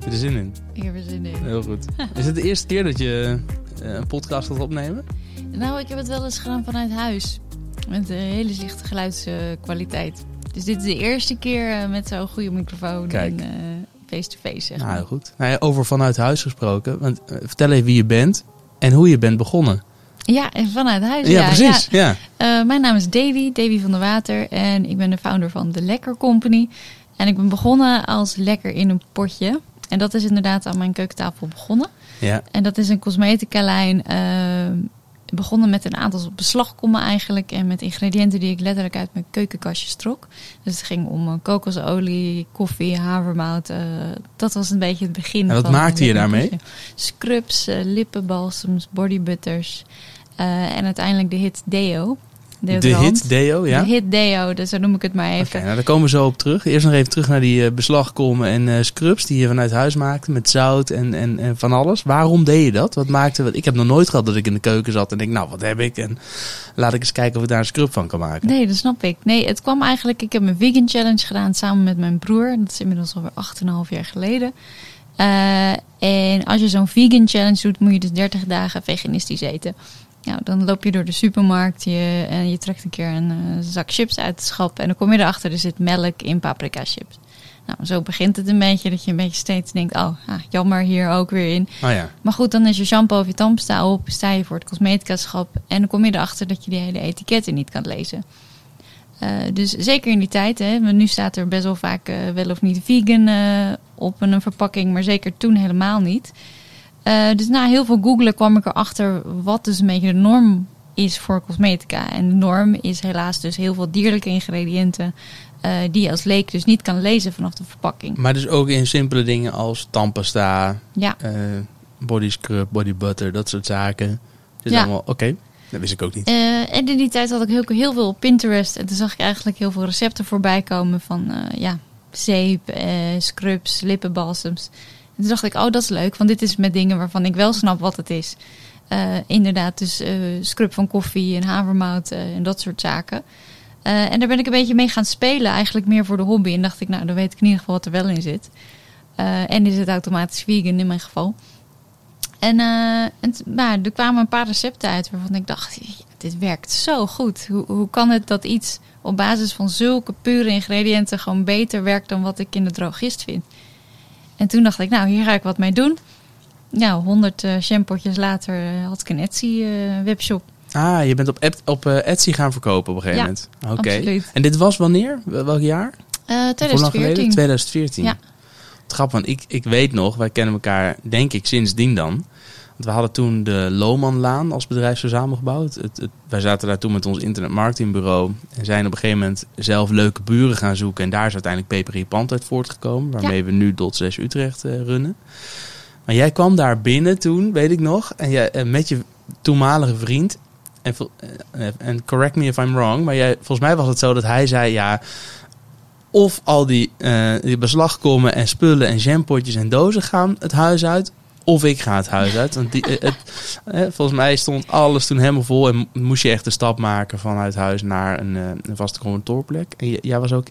Heb je er zin in? Ik heb er zin in. Heel goed. Is het de eerste keer dat je eh, een podcast gaat opnemen? Nou, ik heb het wel eens gedaan vanuit huis. Met een hele slechte geluidskwaliteit. Dus dit is de eerste keer eh, met zo'n goede microfoon Kijk. en eh, face-to-face. zeg Nou, maar. heel goed. Nou ja, over vanuit huis gesproken. Want, vertel even wie je bent en hoe je bent begonnen. Ja, en vanuit huis. Ja, precies. Ja. Mijn naam is Davy, Davy van der Water. En ik ben de founder van de Lekker Company. En ik ben begonnen als lekker in een potje. En dat is inderdaad aan mijn keukentafel begonnen. ja. En dat is een cosmetica-lijn. eh, begonnen met een aantal beslagkommen eigenlijk. En met ingrediënten die ik letterlijk uit mijn keukenkastjes trok. Dus het ging om eh, kokosolie, koffie, havermout. eh, dat was een beetje het begin. En wat van maakte je daarmee? Scrubs, eh, lippenbalsems, bodybutters. en uiteindelijk de hit Deo. De hit Deo, ja? De hit Deo, dus zo noem ik het maar Oké, even. nou daar komen we zo op terug. Eerst nog even terug naar die eh, beslagkommen en eh, scrubs die je vanuit huis maakte met zout en, en, en van alles. Waarom deed je dat? Wat maakte? Want ik heb nog nooit gehad dat ik in de keuken zat en denk, nou wat heb ik? En laat ik eens kijken of ik daar een scrub van kan maken. Nee, dat snap ik. Nee, het kwam eigenlijk... Ik heb een vegan challenge gedaan samen met mijn broer. Dat is inmiddels alweer 8,5 jaar geleden. Eh, en als je zo'n vegan challenge doet, moet je dus 30 dagen veganistisch eten. Nou, dan loop je door de supermarkt je, en je trekt een keer een eh, zak chips uit het schap. En dan kom je erachter, er zit melk in paprika chips. Nou, zo begint het een beetje, dat je een beetje steeds denkt... oh, ah, jammer, hier ook weer in. Oh ja. Maar goed, dan is je shampoo of je tandpasta op, sta je voor het cosmetica-schap en dan kom je erachter dat je die hele etiketten niet kan lezen. Eh, dus zeker in die tijd, hè, want nu staat er best wel vaak eh, wel of niet vegan eh, op een verpakking, maar zeker toen helemaal niet. Eh, dus na heel veel googlen kwam ik erachter wat dus een beetje de norm is voor cosmetica. En de norm is helaas dus heel veel dierlijke ingrediënten eh, die je als leek dus niet kan lezen vanaf de verpakking. Maar dus ook in simpele dingen als tandpasta, Ja, eh body scrub, body butter, dat soort zaken. Dus Ja. allemaal, oké, dat wist ik ook niet. En in die tijd had ik heel, heel veel op Pinterest. En toen zag ik eigenlijk heel veel recepten voorbij komen van ja, zeep, scrubs, lippenbalsems. En toen dacht ik, oh dat is leuk, want dit is met dingen waarvan ik wel snap wat het is. Eh, inderdaad, dus eh, scrub van koffie en havermout eh, en dat soort zaken. En daar ben ik een beetje mee gaan spelen, eigenlijk meer voor de hobby. En dacht ik, nou dan weet ik in ieder geval wat er wel in zit. En is het automatisch vegan in mijn geval. En, en nou, er kwamen een paar recepten uit waarvan ik dacht, "Ja, dit werkt zo goed. Hoe, hoe kan het dat iets op basis van zulke pure ingrediënten gewoon beter werkt dan wat ik in de drogist vind? En toen dacht ik, nou, hier ga ik wat mee doen. Nou, 100 eh shampootjes later eh, had ik een Etsy eh, webshop. Ah, je bent op, op eh, Etsy gaan verkopen op een gegeven Ja, moment. Oké. En dit was wanneer? Wel- Welk jaar? Eh Hoe lang geleden? 2014. 2014. Ja. Het grappig, want ik, ik weet nog, wij kennen elkaar denk ik sindsdien dan. Want we hadden toen de Lomanlaan als bedrijf zo samengebouwd. Het, het, wij zaten daar toen met ons internetmarketingbureau. En zijn op een gegeven moment zelf leuke buren gaan zoeken. En daar is uiteindelijk Peperie Pand uit voortgekomen. Waarmee we nu Dot 6 Utrecht eh, runnen. Maar jij kwam daar binnen toen, weet ik nog. En jij, eh, met je toenmalige vriend. En, eh, en correct me if I'm wrong. Maar jij, volgens mij was het zo dat hij zei... ja of al die, eh, die beslagkommen en spullen en jampotjes en dozen gaan het huis uit. Of ik ga het huis uit. Want die, eh, het, eh, volgens mij stond alles toen helemaal vol. En moest je echt de stap maken vanuit huis naar een, eh, een vaste kantoorplek. En jij was ook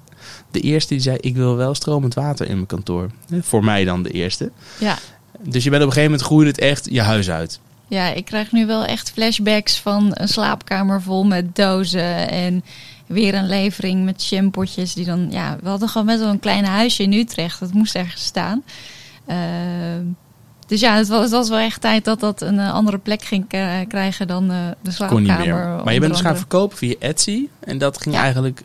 de eerste die zei: Ik wil wel stromend water in mijn kantoor. Voor mij dan de eerste. Ja. Dus je bent op een gegeven moment groeide het echt je huis uit. Ja, ik krijg nu wel echt flashbacks van een slaapkamer vol met dozen en weer een levering met shampootjes die dan, ja, we hadden gewoon met wel een klein huisje in Utrecht, dat moest ergens staan. Ehm, dus ja, het was, het was wel echt tijd dat dat een eh, andere plek ging k- krijgen dan eh, de Kon slaapkamer. niet meer. Maar je bent dus gaan verkopen via Etsy. En dat ging Ja. eigenlijk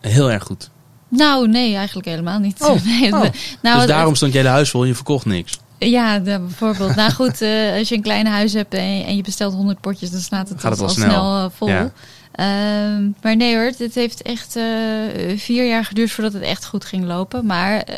heel erg goed. Nou, nee, eigenlijk helemaal niet. Oh, Nee, oh. nou, dus daarom stond jij de huis vol en je verkocht niks. Ja, bijvoorbeeld. nou goed, eh, als je een klein huis hebt en, en je bestelt 100 potjes, dan staat het, Gaat het al, snel. snel, eh, vol. Ja. Ehm, maar nee hoor, het heeft echt eh, vier jaar geduurd voordat het echt goed ging lopen. Maar eh,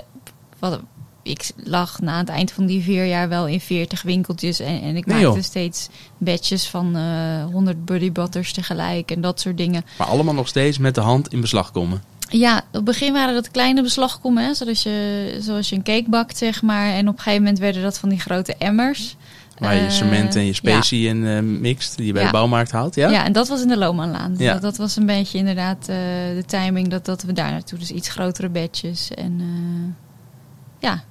wat, ik lag na het eind van die vier jaar wel in 40 winkeltjes. En, en ik Nee, maakte joh. steeds batches van eh 100 buddy butters tegelijk en dat soort dingen. Maar allemaal nog steeds met de hand in beslag komen. Ja, op het begin waren dat kleine beslagkommen, hè, zoals, je, zoals je een cake bakt, zeg maar. En op een gegeven moment werden dat van die grote emmers. Waar je Eh, cement en je specie in eh, mixt. Die je bij Ja. de bouwmarkt haalt. Ja? Ja? en dat was in de Lomanlaan. Ja. Dat, dat was een beetje inderdaad de timing dat, dat we daar naartoe. Dus iets grotere batches. En ja,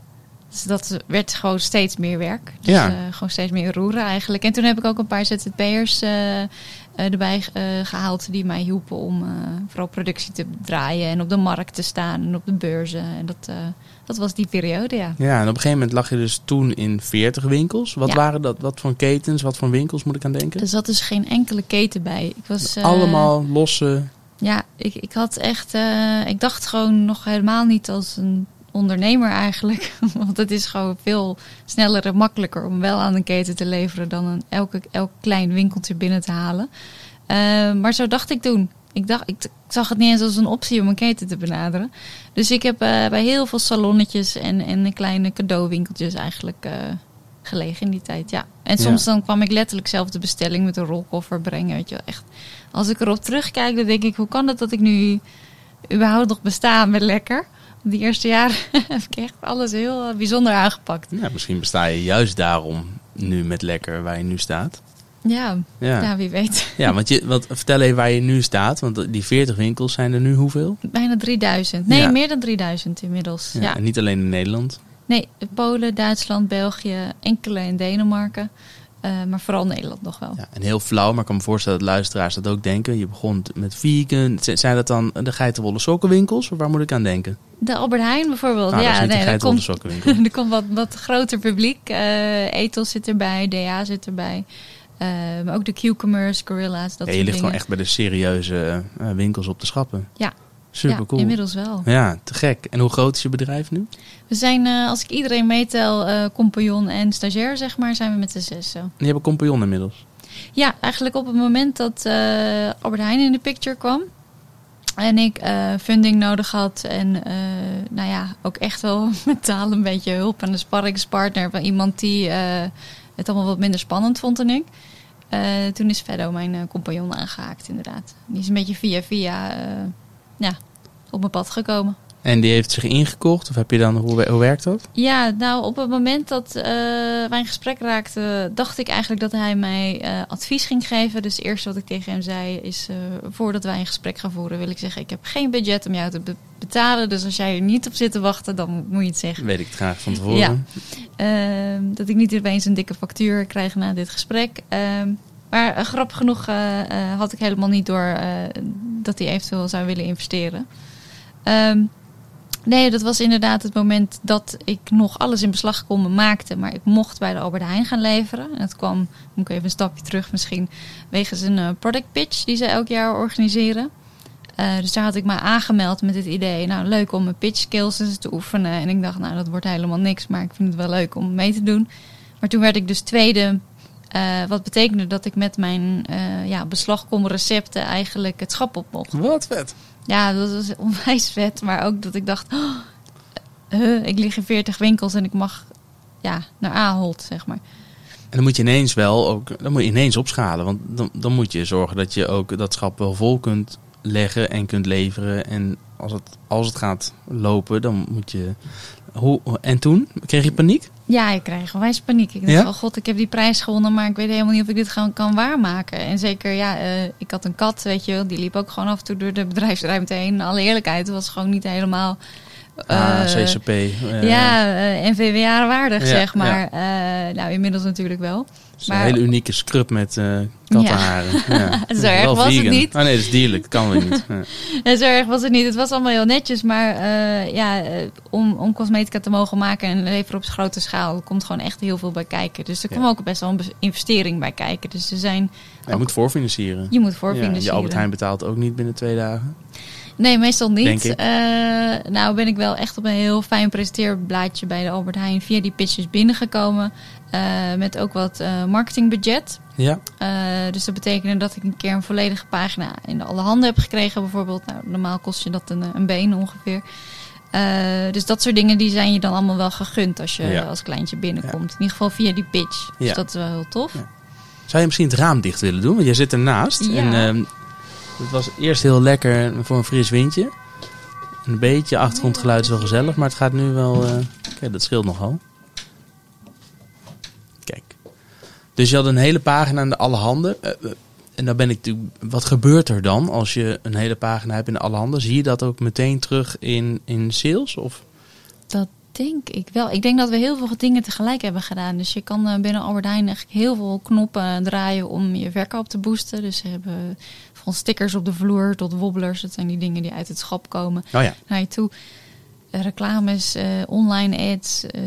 Dus dat werd gewoon steeds meer werk. Dus Ja. eh, gewoon steeds meer roeren eigenlijk. En toen heb ik ook een paar ZZP'ers eh, eh, erbij eh, gehaald die mij hielpen om vooral productie te draaien en op de markt te staan en op de beurzen. En dat, dat was die periode, ja. Ja, en op een gegeven moment lag je dus toen in 40 winkels. Wat Ja. waren dat? Wat voor ketens, wat voor winkels moet ik aan denken? Er zat dus geen enkele keten bij. Ik was, Allemaal losse. Ja, ik, ik had echt. ik dacht gewoon nog helemaal niet als een ondernemer eigenlijk. Want het is gewoon veel sneller en makkelijker om wel aan een keten te leveren dan een elke, elk klein winkeltje binnen te halen. Eh, maar zo dacht ik toen. Ik, dacht, ik, zag het niet eens als een optie om een keten te benaderen. Dus ik heb eh, bij heel veel salonnetjes en, en kleine cadeauwinkeltjes eigenlijk eh, gelegen in die tijd. Ja. En soms dan kwam ik letterlijk zelf de bestelling met een rolkoffer brengen. Weet je wel. Echt als ik erop terugkijk, dan denk ik, hoe kan het dat ik nu überhaupt nog besta met lekker? Die eerste jaren heb ik echt alles heel eh, bijzonder aangepakt. Ja, misschien besta je juist daarom nu met lekker waar je nu staat. Ja, Ja, ja. wie weet. ja want, je, want vertel even waar je nu staat. Want die 40 winkels zijn er nu hoeveel? Bijna 3000. Nee, Ja. meer dan 3000 inmiddels. Ja, Ja. En niet alleen in Nederland. Nee, Polen, Duitsland, België, enkele in Denemarken. Eh, maar vooral Nederland nog wel. Ja, en heel flauw, maar ik kan me voorstellen dat luisteraars dat ook denken. Je begon met vegan. Zijn dat dan de geitenwolle sokkenwinkels? Of waar moet ik aan denken? De Albert Heijn bijvoorbeeld. Nou, is ja, nee, er geitenwolle komt, er komt wat, wat groter publiek. Eh Ethos zit erbij, DA zit erbij. Eh, maar ook de Cucumbers, Gorilla's, dat Ja, je ligt gewoon echt bij de serieuze winkels op de schappen. Ja. Super ja, cool. inmiddels wel. Ja, te gek. En hoe groot is je bedrijf nu? We zijn, eh, als ik iedereen meetel, eh compagnon en stagiair, zeg maar, zijn we met z'n zessen. En je hebt een compagnon inmiddels. Ja, eigenlijk op het moment dat eh, Albert Heijn in de picture kwam. En ik funding nodig had. En nou ja, ook echt wel mentaal een beetje hulp. En een sparringspartner van iemand die het allemaal wat minder spannend vond dan ik. Toen is Feddo mijn compagnon aangehaakt, inderdaad. Die is een beetje via via ja, op mijn pad gekomen. En die heeft zich ingekocht? Of heb je dan, hoe, hoe werkt dat? Ja, nou op het moment dat eh, wij in gesprek raakten, dacht ik eigenlijk dat hij mij eh, advies ging geven. Dus het eerste wat ik tegen hem zei is, eh, voordat wij een gesprek gaan voeren, wil ik zeggen, ik heb geen budget om jou te be- betalen. Dus als jij er niet op zit te wachten, dan moet je het zeggen. Weet ik het graag van tevoren. Ja. Ehm, dat ik niet opeens een dikke factuur krijg na dit gesprek. Maar eh, grappig genoeg eh, eh, had ik helemaal niet door dat hij eventueel zou willen investeren. Ehm, nee, dat was inderdaad het moment dat ik nog alles in beslag kon maakte. Maar ik mocht bij de Albert Heijn gaan leveren. En dat kwam, moet ik even een stapje terug misschien, wegens een product pitch die ze elk jaar organiseren. Dus daar had ik me aangemeld met het idee, nou leuk om mijn pitch skills eens te oefenen. En ik dacht, nou dat wordt helemaal niks, maar ik vind het wel leuk om mee te doen. Maar toen werd ik dus tweede, eh, wat betekende dat ik met mijn eh ja, beslagkom recepten eigenlijk het schap op mocht. Wat vet. Ja, dat was onwijs vet, maar ook dat ik dacht, oh, huh, ik lig in 40 winkels en ik mag ja, naar Ahold, zeg maar. En dan moet je ineens wel ook, dan moet je ineens opschalen. Want dan, dan moet je zorgen dat je ook dat schap wel vol kunt leggen en kunt leveren. En als het, als het gaat lopen, dan moet je. Hoe, en toen? Kreeg je paniek? Ja, ik krijg onwijs paniek. Ik dacht, Ja? oh god, ik heb die prijs gewonnen, maar ik weet helemaal niet of ik dit gewoon kan waarmaken. En zeker, ja, eh, ik had een kat, weet je wel, die liep ook gewoon af en toe door de bedrijfsruimte heen. Alle eerlijkheid, het was gewoon niet helemaal... ah, eh, CCP. eh, ja, eh, NVWA waardig, Ja, zeg maar. Nou, inmiddels natuurlijk wel. is een maar- hele unieke scrub met kattenharen. Ja. Zo erg was het niet. Oh nee, dat is dierlijk. Dat kan weer niet. Ja. Ja, zo erg was het niet. Het was allemaal heel netjes. Maar ja, om, om cosmetica te mogen maken en leveren op grote schaal, komt gewoon echt heel veel bij kijken. Dus er Ja. kwam ook best wel een investering bij kijken. Dus er zijn, Je moet voorfinancieren. je moet Ja, voorfinancieren. je Albert Heijn betaalt ook niet binnen twee dagen. Nee, meestal niet. Eh, nou ben ik wel echt op een heel fijn presenteerblaadje bij de Albert Heijn via die pitches binnengekomen. eh, met ook wat eh, marketingbudget. Ja. Dus dat betekende dat ik een keer een volledige pagina in alle handen heb gekregen bijvoorbeeld. Nou, normaal kost je dat een, een been ongeveer. Dus dat soort dingen die zijn je dan allemaal wel gegund als je Ja. als kleintje binnenkomt. In ieder geval via die pitch. Dus dat is wel heel tof. Zou je misschien het raam dicht willen doen? Want jij zit ernaast. Ja. En ehm, het was eerst heel lekker voor een fris windje. Een beetje achtergrondgeluid is wel gezellig, maar het gaat nu wel... eh, Kijk, dat scheelt nogal. Kijk. Dus je had een hele pagina aan de alle handen. Eh, eh, en dan ben ik natuurlijk... Wat gebeurt er dan als je een hele pagina hebt in de alle handen? Zie je dat ook meteen terug in, in sales? Of? Dat denk ik wel. Ik denk dat we heel veel dingen tegelijk hebben gedaan. Dus je kan binnen Albert eigenlijk heel veel knoppen draaien om je verkoop te boosten. Dus ze hebben van stickers op de vloer tot wobblers. Dat zijn die dingen die uit het schap komen Oh ja. naar je toe. Eh, reclames, eh, online ads, eh,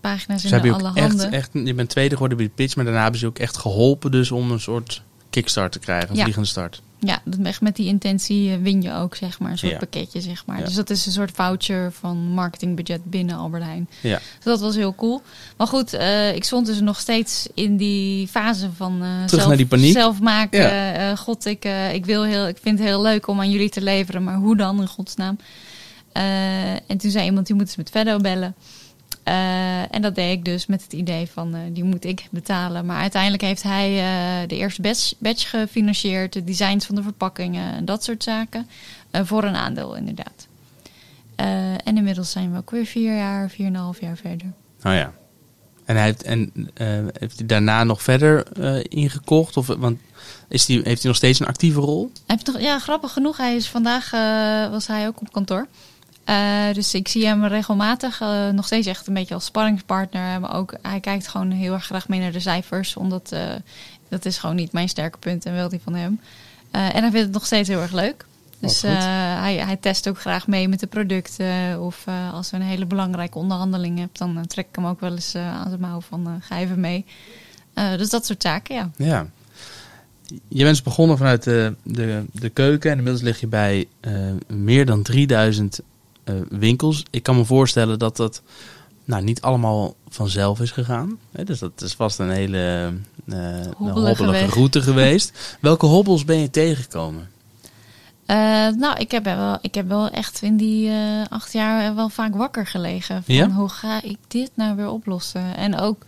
pagina's in alle ook echt, handen. echt, je bent tweede geworden bij de pitch, maar daarna hebben ze ook echt geholpen dus om een soort kickstart te krijgen, een Ja. vliegende start. Ja, dat echt met die intentie eh, win je ook, zeg maar. Een soort Ja. pakketje, zeg maar. Ja. Dus dat is een soort voucher van marketingbudget binnen Albert Heijn. Ja. Dus dat was heel cool. Maar goed, eh, ik stond dus nog steeds in die fase van eh zelf, naar die paniek. zelf maken. Ja. God, ik, ik, wil heel, ik vind het heel leuk om aan jullie te leveren, maar hoe dan in godsnaam? En toen zei iemand, die moet eens met Veddo bellen. Eh, en dat deed ik dus met het idee van, eh, die moet ik betalen. Maar uiteindelijk heeft hij eh, de eerste batch, batch gefinancierd, de designs van de verpakkingen en dat soort zaken. voor een aandeel inderdaad. En inmiddels zijn we ook weer vier jaar, vier en een half jaar verder. Oh ja. En, hij heeft, en heeft hij daarna nog verder ingekocht? Of, want is die, heeft hij nog steeds een actieve rol? Hij heeft toch, ja, grappig genoeg. Hij is vandaag was hij ook op kantoor. Eh, dus ik zie hem regelmatig eh, nog steeds echt een beetje als sparringspartner. Maar ook hij kijkt gewoon heel erg graag mee naar de cijfers. Omdat eh, dat is gewoon niet mijn sterke punt en wel die van hem. En hij vindt het nog steeds heel erg leuk. Dus eh, hij, hij test ook graag mee met de producten. Of als we een hele belangrijke onderhandeling hebben, dan trek ik hem ook wel eens aan zijn mouw van ga even mee. Dus dat soort zaken, ja. Ja. Je bent dus begonnen vanuit de, de, de keuken en inmiddels lig je bij meer dan 3000 eh, winkels. Ik kan me voorstellen dat dat nou, niet allemaal vanzelf is gegaan. Hè, dus dat is vast een hele een hobbelige route geweest. Welke hobbels ben je tegengekomen? Eh, nou, ik heb, wel, ik heb wel echt in die acht jaar wel vaak wakker gelegen. Van Ja? hoe ga ik dit nou weer oplossen? En ook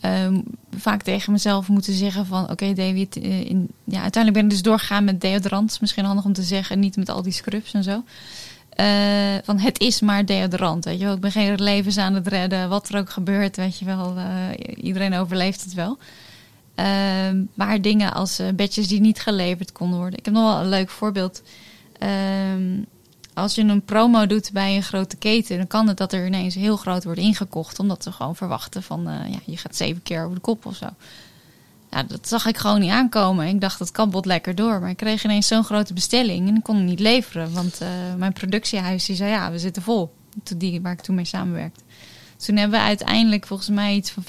ehm, vaak tegen mezelf moeten zeggen van... Oké, David, in, ja, uiteindelijk ben ik dus doorgegaan met deodorant. Is misschien handig om te zeggen, niet met al die scrubs en zo. Eh, van het is maar deodorant, weet je wel. Ik ben geen levens aan het redden. Wat er ook gebeurt, weet je wel. eh, iedereen overleeft het wel. Ehm, maar dingen als eh badges die niet geleverd konden worden. Ik heb nog wel een leuk voorbeeld. Ehm, als je een promo doet bij een grote keten, dan kan het dat er ineens heel groot wordt ingekocht. Omdat ze gewoon verwachten van, ja, je gaat zeven keer over de kop of zo. Ja, dat zag ik gewoon niet aankomen. Ik dacht, dat kan bot lekker door. Maar ik kreeg ineens zo'n grote bestelling en ik kon hem niet leveren. Want eh, mijn productiehuis die zei, ja, we zitten vol. Die, waar ik toen mee samenwerkte. Toen hebben we uiteindelijk volgens mij iets van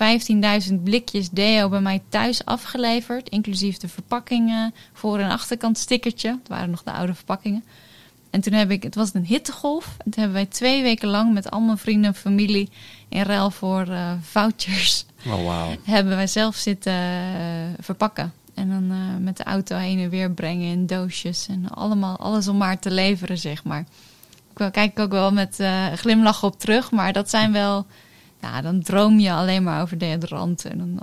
15.000 blikjes deo bij mij thuis afgeleverd. Inclusief de verpakkingen, voor- en achterkant stickertje. Het waren nog de oude verpakkingen. En toen heb ik, het was een hittegolf. En toen hebben wij twee weken lang met al mijn vrienden en familie in ruil voor eh, vouchers Oh, wauw. hebben wij zelf zitten eh, verpakken. En dan eh, met de auto heen en weer brengen in doosjes. En allemaal, alles om maar te leveren, zeg maar. Ik kijk ook wel met glimlach op terug. Maar dat zijn wel... Ja, dan droom je alleen maar over deodoranten. En dan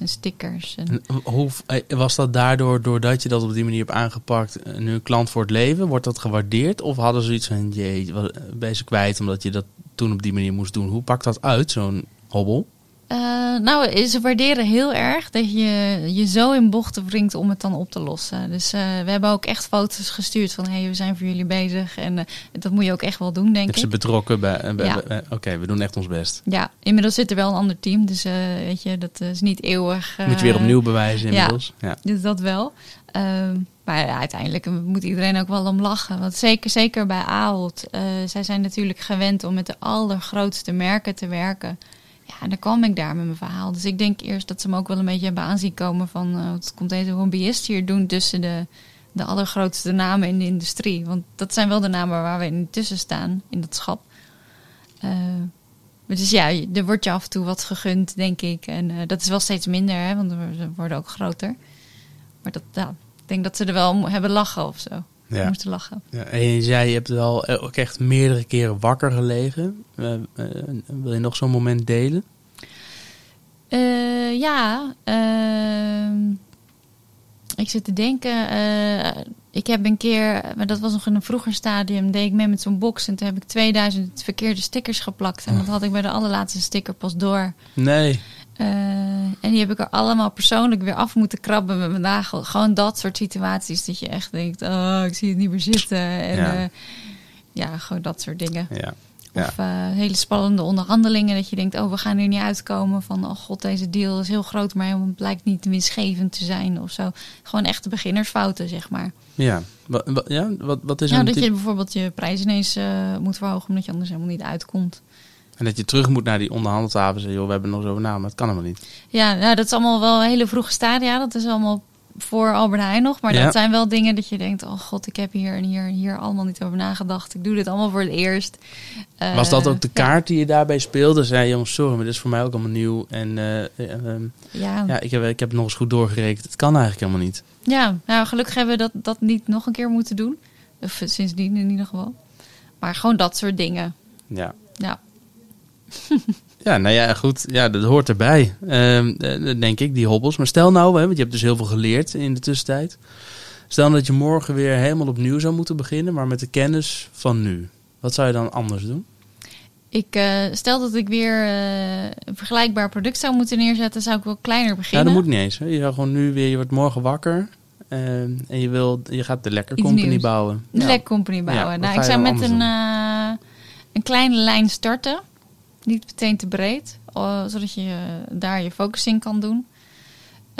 en stickers. En, hoe, eh, was dat daardoor, doordat je dat op die manier hebt aangepakt, eh, nu een klant voor het leven? Wordt dat gewaardeerd? Of hadden ze iets van, wat- ben je ze kwijt omdat je dat toen op die manier moest doen? Hoe pakt dat uit, zo'n hobbel? Eh, nou, ze waarderen heel erg dat je je zo in bochten wringt om het dan op te lossen. Dus eh, we hebben ook echt foto's gestuurd van... hé, hey, we zijn voor jullie bezig. En eh, dat moet je ook echt wel doen, denk Heb ze ik. betrokken bij... bij- Ja. bij- Oké, we doen echt ons best. Ja, inmiddels zit er wel een ander team. Dus weet je, dat is niet eeuwig. Moet je weer opnieuw bewijzen inmiddels. Ja. Dus dat wel. Ehm, maar ja, uiteindelijk moet iedereen ook wel om lachen. Want zeker, zeker bij Ahold. zij zijn natuurlijk gewend om met de allergrootste merken te werken. En dan kwam ik daar met mijn verhaal. Dus ik denk eerst dat ze me ook wel een beetje hebben aanzien komen van... eh, wat komt deze hobbyist hier doen tussen de, de allergrootste namen in de industrie. Want dat zijn wel de namen waar we in tussen staan, in dat schap. Eh, dus ja, er wordt je af en toe wat gegund, denk ik. En eh, dat is wel steeds minder, hè, want we worden ook groter. Maar dat, ja, ik denk dat ze er wel hebben lachen of zo. Ja. Moesten lachen. Ja, en je zei, je hebt wel ook echt meerdere keren wakker gelegen. Eh, eh, wil je nog zo'n moment delen? Eh, ja, ehm, ik zit te denken. eh, ik heb een keer, maar dat was nog in een vroeger stadium, deed ik mee met zo'n box. En toen heb ik 2000 verkeerde stickers geplakt. En dat had ik bij de allerlaatste sticker pas door. Nee. Eh, en die heb ik er allemaal persoonlijk weer af moeten krabben met mijn nagel. Gewoon dat soort situaties dat je echt denkt, oh, ik zie het niet meer zitten. En Ja. ja, ja gewoon dat soort dingen. Ja. Ja. Of eh, hele spannende onderhandelingen. Dat je denkt, oh, we gaan er niet uitkomen. Van, oh god, deze deal is heel groot, maar het blijkt niet winstgevend te zijn of zo. Gewoon echte beginnersfouten, zeg maar. Ja, wat, ja, wat, wat is Nou, een dat je bijvoorbeeld je prijs ineens eh, moet verhogen, omdat je anders helemaal niet uitkomt. En dat je terug moet naar die onderhandeltafel en zeggen, joh, we hebben nog zo over na, maar het kan helemaal niet. Ja, nou, dat is allemaal wel hele vroege stadia. Dat is allemaal voor Albert Heijn nog. Maar Ja. dat zijn wel dingen dat je denkt... oh god, ik heb hier en hier, hier allemaal niet over nagedacht. Ik doe dit allemaal voor het eerst. Eh, Was dat ook de ja. kaart die je daarbij speelde? Zei je, jongens, sorry, maar dit is voor mij ook allemaal nieuw. En eh, eh, ehm, Ja, ja, ik heb, ik heb nog eens goed doorgerekend. Het kan eigenlijk helemaal niet. ja, nou gelukkig hebben we dat, dat niet nog een keer moeten doen. Of sindsdien in ieder geval. Maar gewoon dat soort dingen. Ja. Ja, Ja, nou ja, goed. Ja, dat hoort erbij. Ehm, eh, denk ik, die hobbels. Maar stel nou, hè, want je hebt dus heel veel geleerd in de tussentijd. Stel nou dat je morgen weer helemaal opnieuw zou moeten beginnen, maar met de kennis van nu. Wat zou je dan anders doen? ik eh, stel dat ik weer eh, een vergelijkbaar product zou moeten neerzetten... zou ik wel kleiner Ja, beginnen. dat moet niet eens. Hè. Je zou gewoon nu weer, je wordt morgen wakker. ehm, en je, wil, je gaat de Lekker Iets Company nieuws. bouwen. Een Ja. lek company Ja, bouwen. wat nou, ik zou met een, een kleine lijn starten. Niet meteen te breed. zodat je daar je focus in kan doen.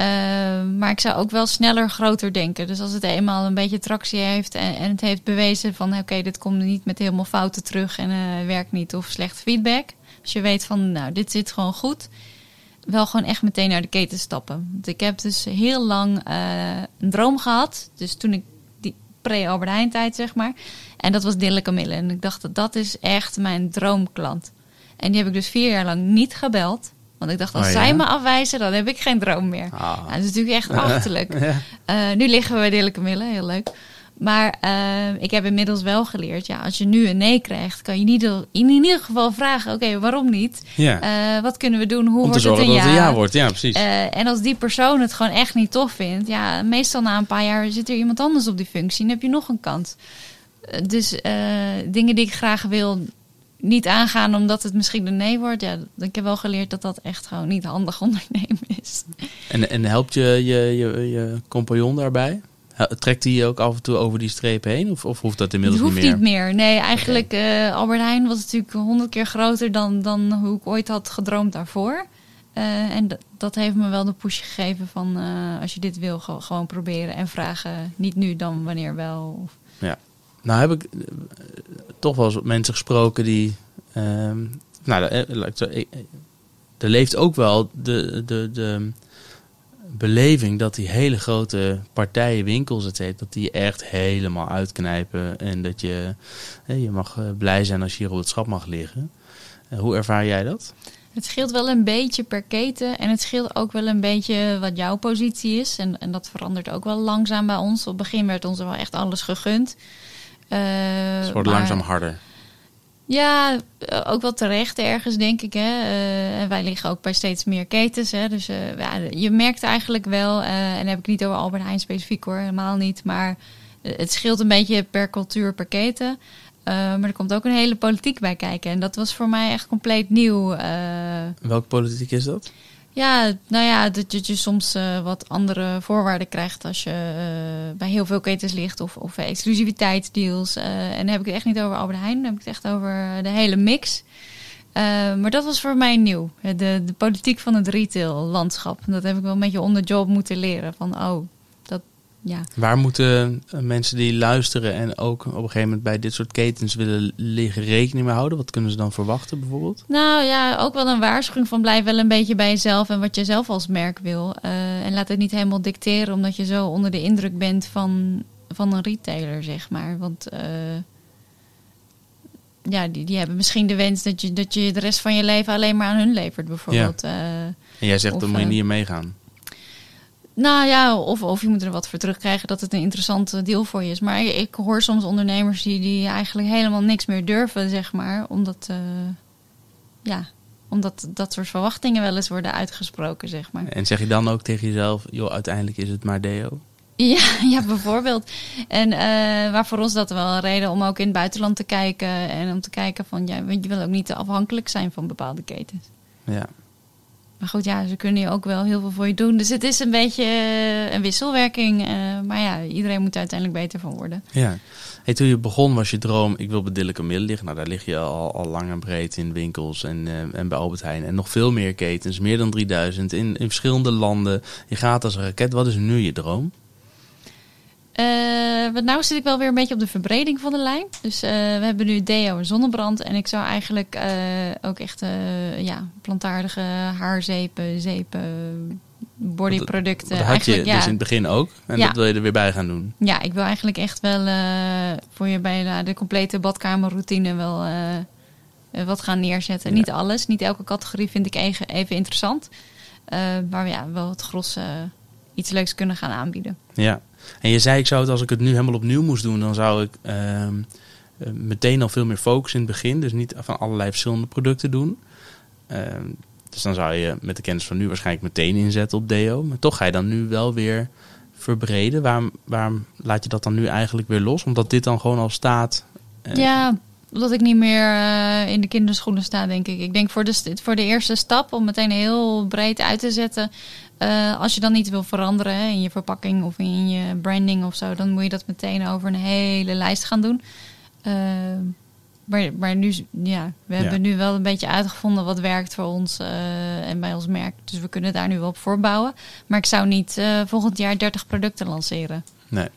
Eh, maar ik zou ook wel sneller groter denken. Dus als het eenmaal een beetje tractie heeft en, en het heeft bewezen van oké, dit komt niet met helemaal fouten terug en eh, werkt niet of slecht feedback. Als je weet van nou, dit zit gewoon goed. Wel gewoon echt meteen naar de keten stappen. Want ik heb dus heel lang eh, een droom gehad. Dus toen ik die pre-Albert Heijn tijd zeg maar. En dat was Dille Camille. En ik dacht dat dat is echt mijn droomklant. En die heb ik dus vier jaar lang niet gebeld. Want ik dacht, als Oh, ja? zij me afwijzen, dan heb ik geen droom meer. Ah. Nou, dat is natuurlijk echt achterlijk. Ja. Eh, nu liggen we bij Dille Camille, heel leuk. Maar eh, ik heb inmiddels wel geleerd, ja, als je nu een nee krijgt, kan je ieder, in ieder geval vragen, oké, waarom niet? Ja. Eh, wat kunnen we doen? Hoe Om te wordt het een dat het ja? een ja wordt. Ja, precies. En als die persoon het gewoon echt niet tof vindt, ja, meestal na een paar jaar zit er iemand anders op die functie en heb je nog een kans. Dus dingen die ik graag wil, niet aangaan omdat het misschien een nee wordt. Ja, ik heb wel geleerd dat dat echt gewoon niet handig ondernemen is. En, en helpt je, je, je, je compagnon daarbij? Trekt hij je ook af en toe over die streep heen? Of, of hoeft dat inmiddels hoeft niet meer? niet meer. Nee, eigenlijk eh Albert Heijn was natuurlijk honderd keer groter dan, dan hoe ik ooit had gedroomd daarvoor. Eh, en dat heeft me wel de push gegeven van eh, als je dit wil, ge- gewoon proberen en vragen. Niet nu, dan wanneer wel. Of- Nou heb ik eh, toch wel eens mensen gesproken die... ehm, nou, eh, eh, er leeft ook wel de, de, de beleving dat die hele grote partijen, winkels, et cetera, dat die echt helemaal uitknijpen. En dat je, je mag blij zijn als je hier op het schap mag liggen. Hoe ervaar jij dat? Het scheelt wel een beetje per keten. En het scheelt ook wel een beetje wat jouw positie is. En, en dat verandert ook wel langzaam bij ons. Op het begin werd ons wel echt alles gegund. Eh, Het wordt maar- langzaam harder. Ja, eh, ook wel terecht ergens, denk ik. Hè. Eh, en wij liggen ook bij steeds meer ketens. Hè. Dus eh, ja, je merkt eigenlijk wel, eh, en dan heb ik niet over Albert Heijn specifiek hoor, helemaal niet. Maar eh, het scheelt een beetje per cultuur, per keten. Eh, maar er komt ook een hele politiek bij kijken. En dat was voor mij echt compleet nieuw. Eh, Welke politiek is dat? Ja, nou ja, dat je, soms eh, wat andere voorwaarden krijgt als je eh, bij heel veel ketens ligt of, of exclusiviteitsdeals. Eh, en dan heb ik het echt niet over Albert Heijn, dan heb ik het echt over de hele mix. Maar dat was voor mij nieuw. De, de politiek van het retail-landschap. Dat heb ik wel een beetje on the job moeten leren. Van, oh, ja. Waar moeten eh, mensen die luisteren en ook op een gegeven moment bij dit soort ketens willen liggen rekening mee houden? Wat kunnen ze dan verwachten bijvoorbeeld? Nou ja, ook wel een waarschuwing van blijf wel een beetje bij jezelf en wat je zelf als merk wil. Eh, en laat het niet helemaal dicteren omdat je zo onder de indruk bent van, van een retailer, zeg maar. Want eh, ja, die, die hebben misschien de wens dat je, dat je de rest van je leven alleen maar aan hun levert, bijvoorbeeld. Eh, En jij zegt, dan moet je niet meegaan. Nou ja, of, of je moet er wat voor terugkrijgen dat het een interessant deal voor je is. Maar ik, ik hoor soms ondernemers die, die eigenlijk helemaal niks meer durven, zeg maar. Omdat, eh, ja, omdat dat soort verwachtingen wel eens worden uitgesproken, zeg maar. En zeg je dan ook tegen jezelf, joh, uiteindelijk is het maar deo? Ja, ja bijvoorbeeld. En eh waar voor ons dat wel een reden om ook in het buitenland te kijken. En om te kijken van, ja, want je wil ook niet te afhankelijk zijn van bepaalde ketens. Ja. Maar goed, ja, ze kunnen hier ook wel heel veel voor je doen. Dus het is een beetje eh, een wisselwerking. eh, maar ja, iedereen moet er uiteindelijk beter van worden. ja. Toen je begon was je droom, ik wil bij Dilleke liggen. Nou, daar lig je al, al lang en breed in winkels en, eh, en bij Albert Heijn. En nog veel meer ketens, meer dan 3000 in, in verschillende landen. Je gaat als een raket. Wat is nu je droom? Uh, want nou zit ik wel weer een beetje op de verbreding van de lijn. Dus uh, we hebben nu deo en zonnebrand. En ik zou eigenlijk uh, ook echt ja, plantaardige haarzepen, zeepen, bodyproducten. Dat, dat had je ja, dus in het begin ook. En Ja. dat wil je er weer bij gaan doen. Ja, ik wil eigenlijk echt wel eh, voor je bij de complete badkamerroutine wel eh, wat gaan neerzetten. Ja. Niet alles, niet elke categorie vind ik even, even interessant. Eh, maar ja, wel het gros eh, iets leuks kunnen gaan aanbieden. Ja. En je zei, ik zou het als ik het nu helemaal opnieuw moest doen, dan zou ik ehm, eh, meteen al veel meer focus in het begin. Dus niet van allerlei verschillende producten doen. Ehm, dus dan zou je met de kennis van nu waarschijnlijk meteen inzetten op deo. Maar toch ga je dan nu wel weer verbreden. Waarom, waarom laat je dat dan nu eigenlijk weer los? Omdat dit dan gewoon al staat. eh, Ja, omdat ik niet meer eh, in de kinderschoenen sta, denk ik. Ik denk voor de, voor de eerste stap om meteen heel breed uit te zetten. Eh, als je dan niet wil veranderen hè, in je verpakking of in je branding of zo, dan moet je dat meteen over een hele lijst gaan doen. Eh, maar, maar nu, ja, we Ja. hebben nu wel een beetje uitgevonden wat werkt voor ons eh, en bij ons merk. Dus we kunnen daar nu wel op voorbouwen. Maar ik zou niet volgend jaar 30 producten lanceren. Nee.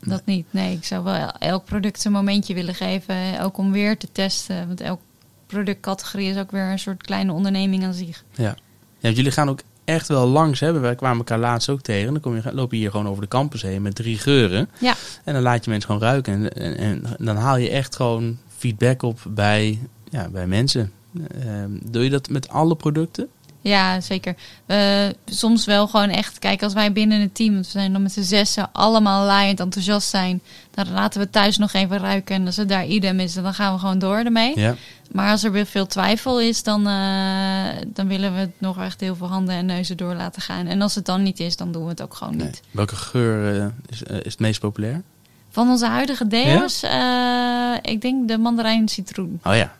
Dat niet. Nee, ik zou wel el- elk product een momentje willen geven. Ook om weer te testen. Want elk productcategorie is ook weer een soort kleine onderneming aan zich. Ja. ja, jullie gaan ook echt wel langs. Hè? Wij kwamen elkaar laatst ook tegen. Dan kom je, loop je hier gewoon over de campus heen met drie geuren. Ja. En dan laat je mensen gewoon ruiken. En, en, en dan haal je echt gewoon feedback op bij, ja, bij mensen. Ehm, doe je dat met alle producten? Ja, zeker. Eh, soms wel gewoon echt. Kijk, als wij binnen het team, want we zijn dan met z'n zessen, allemaal laaiend enthousiast zijn. Dan laten we thuis nog even ruiken. En als het daar idem is, dan gaan we gewoon door ermee. Ja. Maar als er weer veel twijfel is, dan, eh, dan willen we het nog echt heel veel handen en neuzen door laten gaan. En als het dan niet is, dan doen we het ook gewoon Nee. niet. Welke geur eh, is, is het meest populair? Van onze huidige deo's, eh, ik denk de mandarijn citroen. Oh ja.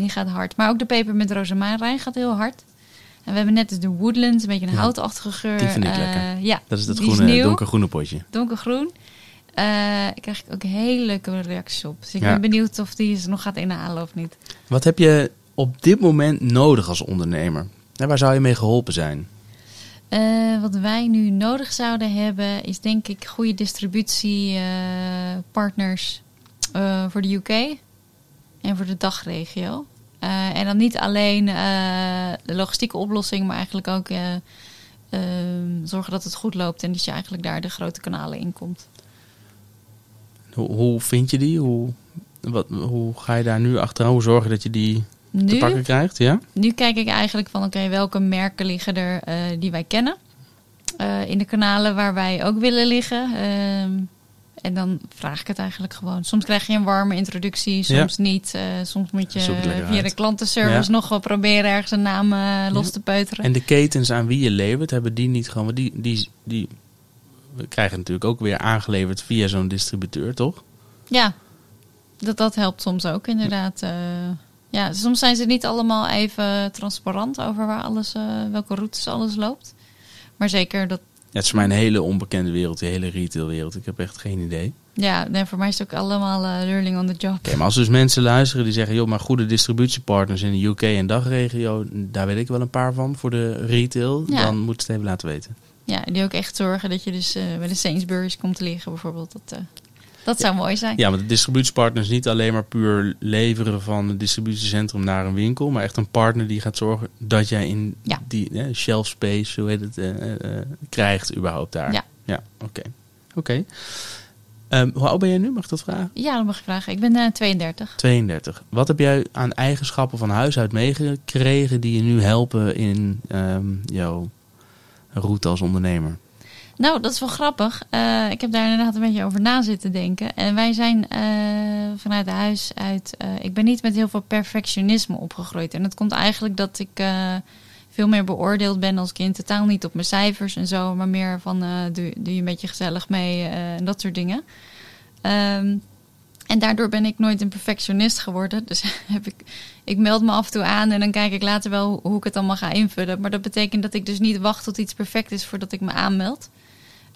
Die gaat hard. Maar ook de peper met rozemarijn gaat heel hard. En we hebben net dus de Woodlands, een beetje een houtachtige geur. Die vind ik Eh, lekker. Ja, Dat is het groene, donkergroene potje. donkergroen. Ik krijg ook hele leuke reacties op. Dus ik Ja. ben benieuwd of die ze nog gaat inhalen of niet. Wat heb je op dit moment nodig als ondernemer? En waar zou je mee geholpen zijn? Eh, wat wij nu nodig zouden hebben, is denk ik goede distributiepartners eh voor de UK en voor de dagregio. Eh, en dan niet alleen eh, de logistieke oplossing, maar eigenlijk ook eh, ehm, zorgen dat het goed loopt en dat je eigenlijk daar de grote kanalen in komt. Hoe, hoe vind je die? Hoe, wat, hoe ga je daar nu achteraan? Hoe zorgen dat je die te pakken krijgt? Ja? nu kijk ik eigenlijk van oké, welke merken liggen er die wij kennen in de kanalen waar wij ook willen liggen. Ehm, en dan vraag ik het eigenlijk gewoon. Soms krijg je een warme introductie, soms niet. Eh, soms moet je via uit. de klantenservice Ja. nog wel proberen ergens een naam eh, los Ja. te peuteren. En de ketens aan wie je levert, hebben die niet gewoon... Die, die, die we krijgen natuurlijk ook weer aangeleverd via zo'n distributeur, toch? Ja, dat, dat helpt soms ook inderdaad. Eh, ja, soms zijn ze niet allemaal even transparant over waar alles, welke routes alles loopt. Maar zeker dat, het is voor mij een hele onbekende wereld, die hele retailwereld. Ik heb echt geen idee. ja, nee, voor mij is het ook allemaal eh, learning on the job. Oké, maar als dus mensen luisteren die zeggen... joh, maar goede distributiepartners in de UK en dagregio... daar weet ik wel een paar van voor de retail. Ja. Dan moet het even laten weten. Ja, die ook echt zorgen dat je dus eh, bij de Sainsbury's komt te liggen bijvoorbeeld. Dat, eh, dat zou mooi zijn. Ja, want de distributiepartner is niet alleen maar puur leveren van een distributiecentrum naar een winkel, maar echt een partner die gaat zorgen dat jij in Ja. die eh, shelf space, hoe heet het, eh, eh, krijgt überhaupt daar. Ja. Ja, oké. Oké. Ehm, hoe oud ben jij nu, mag ik dat vragen? Ja, dat mag je vragen. Ik ben eh 32. 32. Wat heb jij aan eigenschappen van huis uit meegekregen die je nu helpen in ehm, jouw route als ondernemer? Nou, dat is wel grappig. Eh, ik heb daar inderdaad een beetje over na zitten denken. En wij zijn eh, vanuit huis uit. eh, ik ben niet met heel veel perfectionisme opgegroeid. En dat komt eigenlijk dat ik veel meer beoordeeld ben als kind. Totaal niet op mijn cijfers en zo, maar meer van doe, doe je een beetje gezellig mee en dat soort dingen. Ehm, en daardoor ben ik nooit een perfectionist geworden. Dus heb ik, ik meld me af en toe aan en dan kijk ik later wel hoe ik het allemaal ga invullen. Maar dat betekent dat ik dus niet wacht tot iets perfect is voordat ik me aanmeld.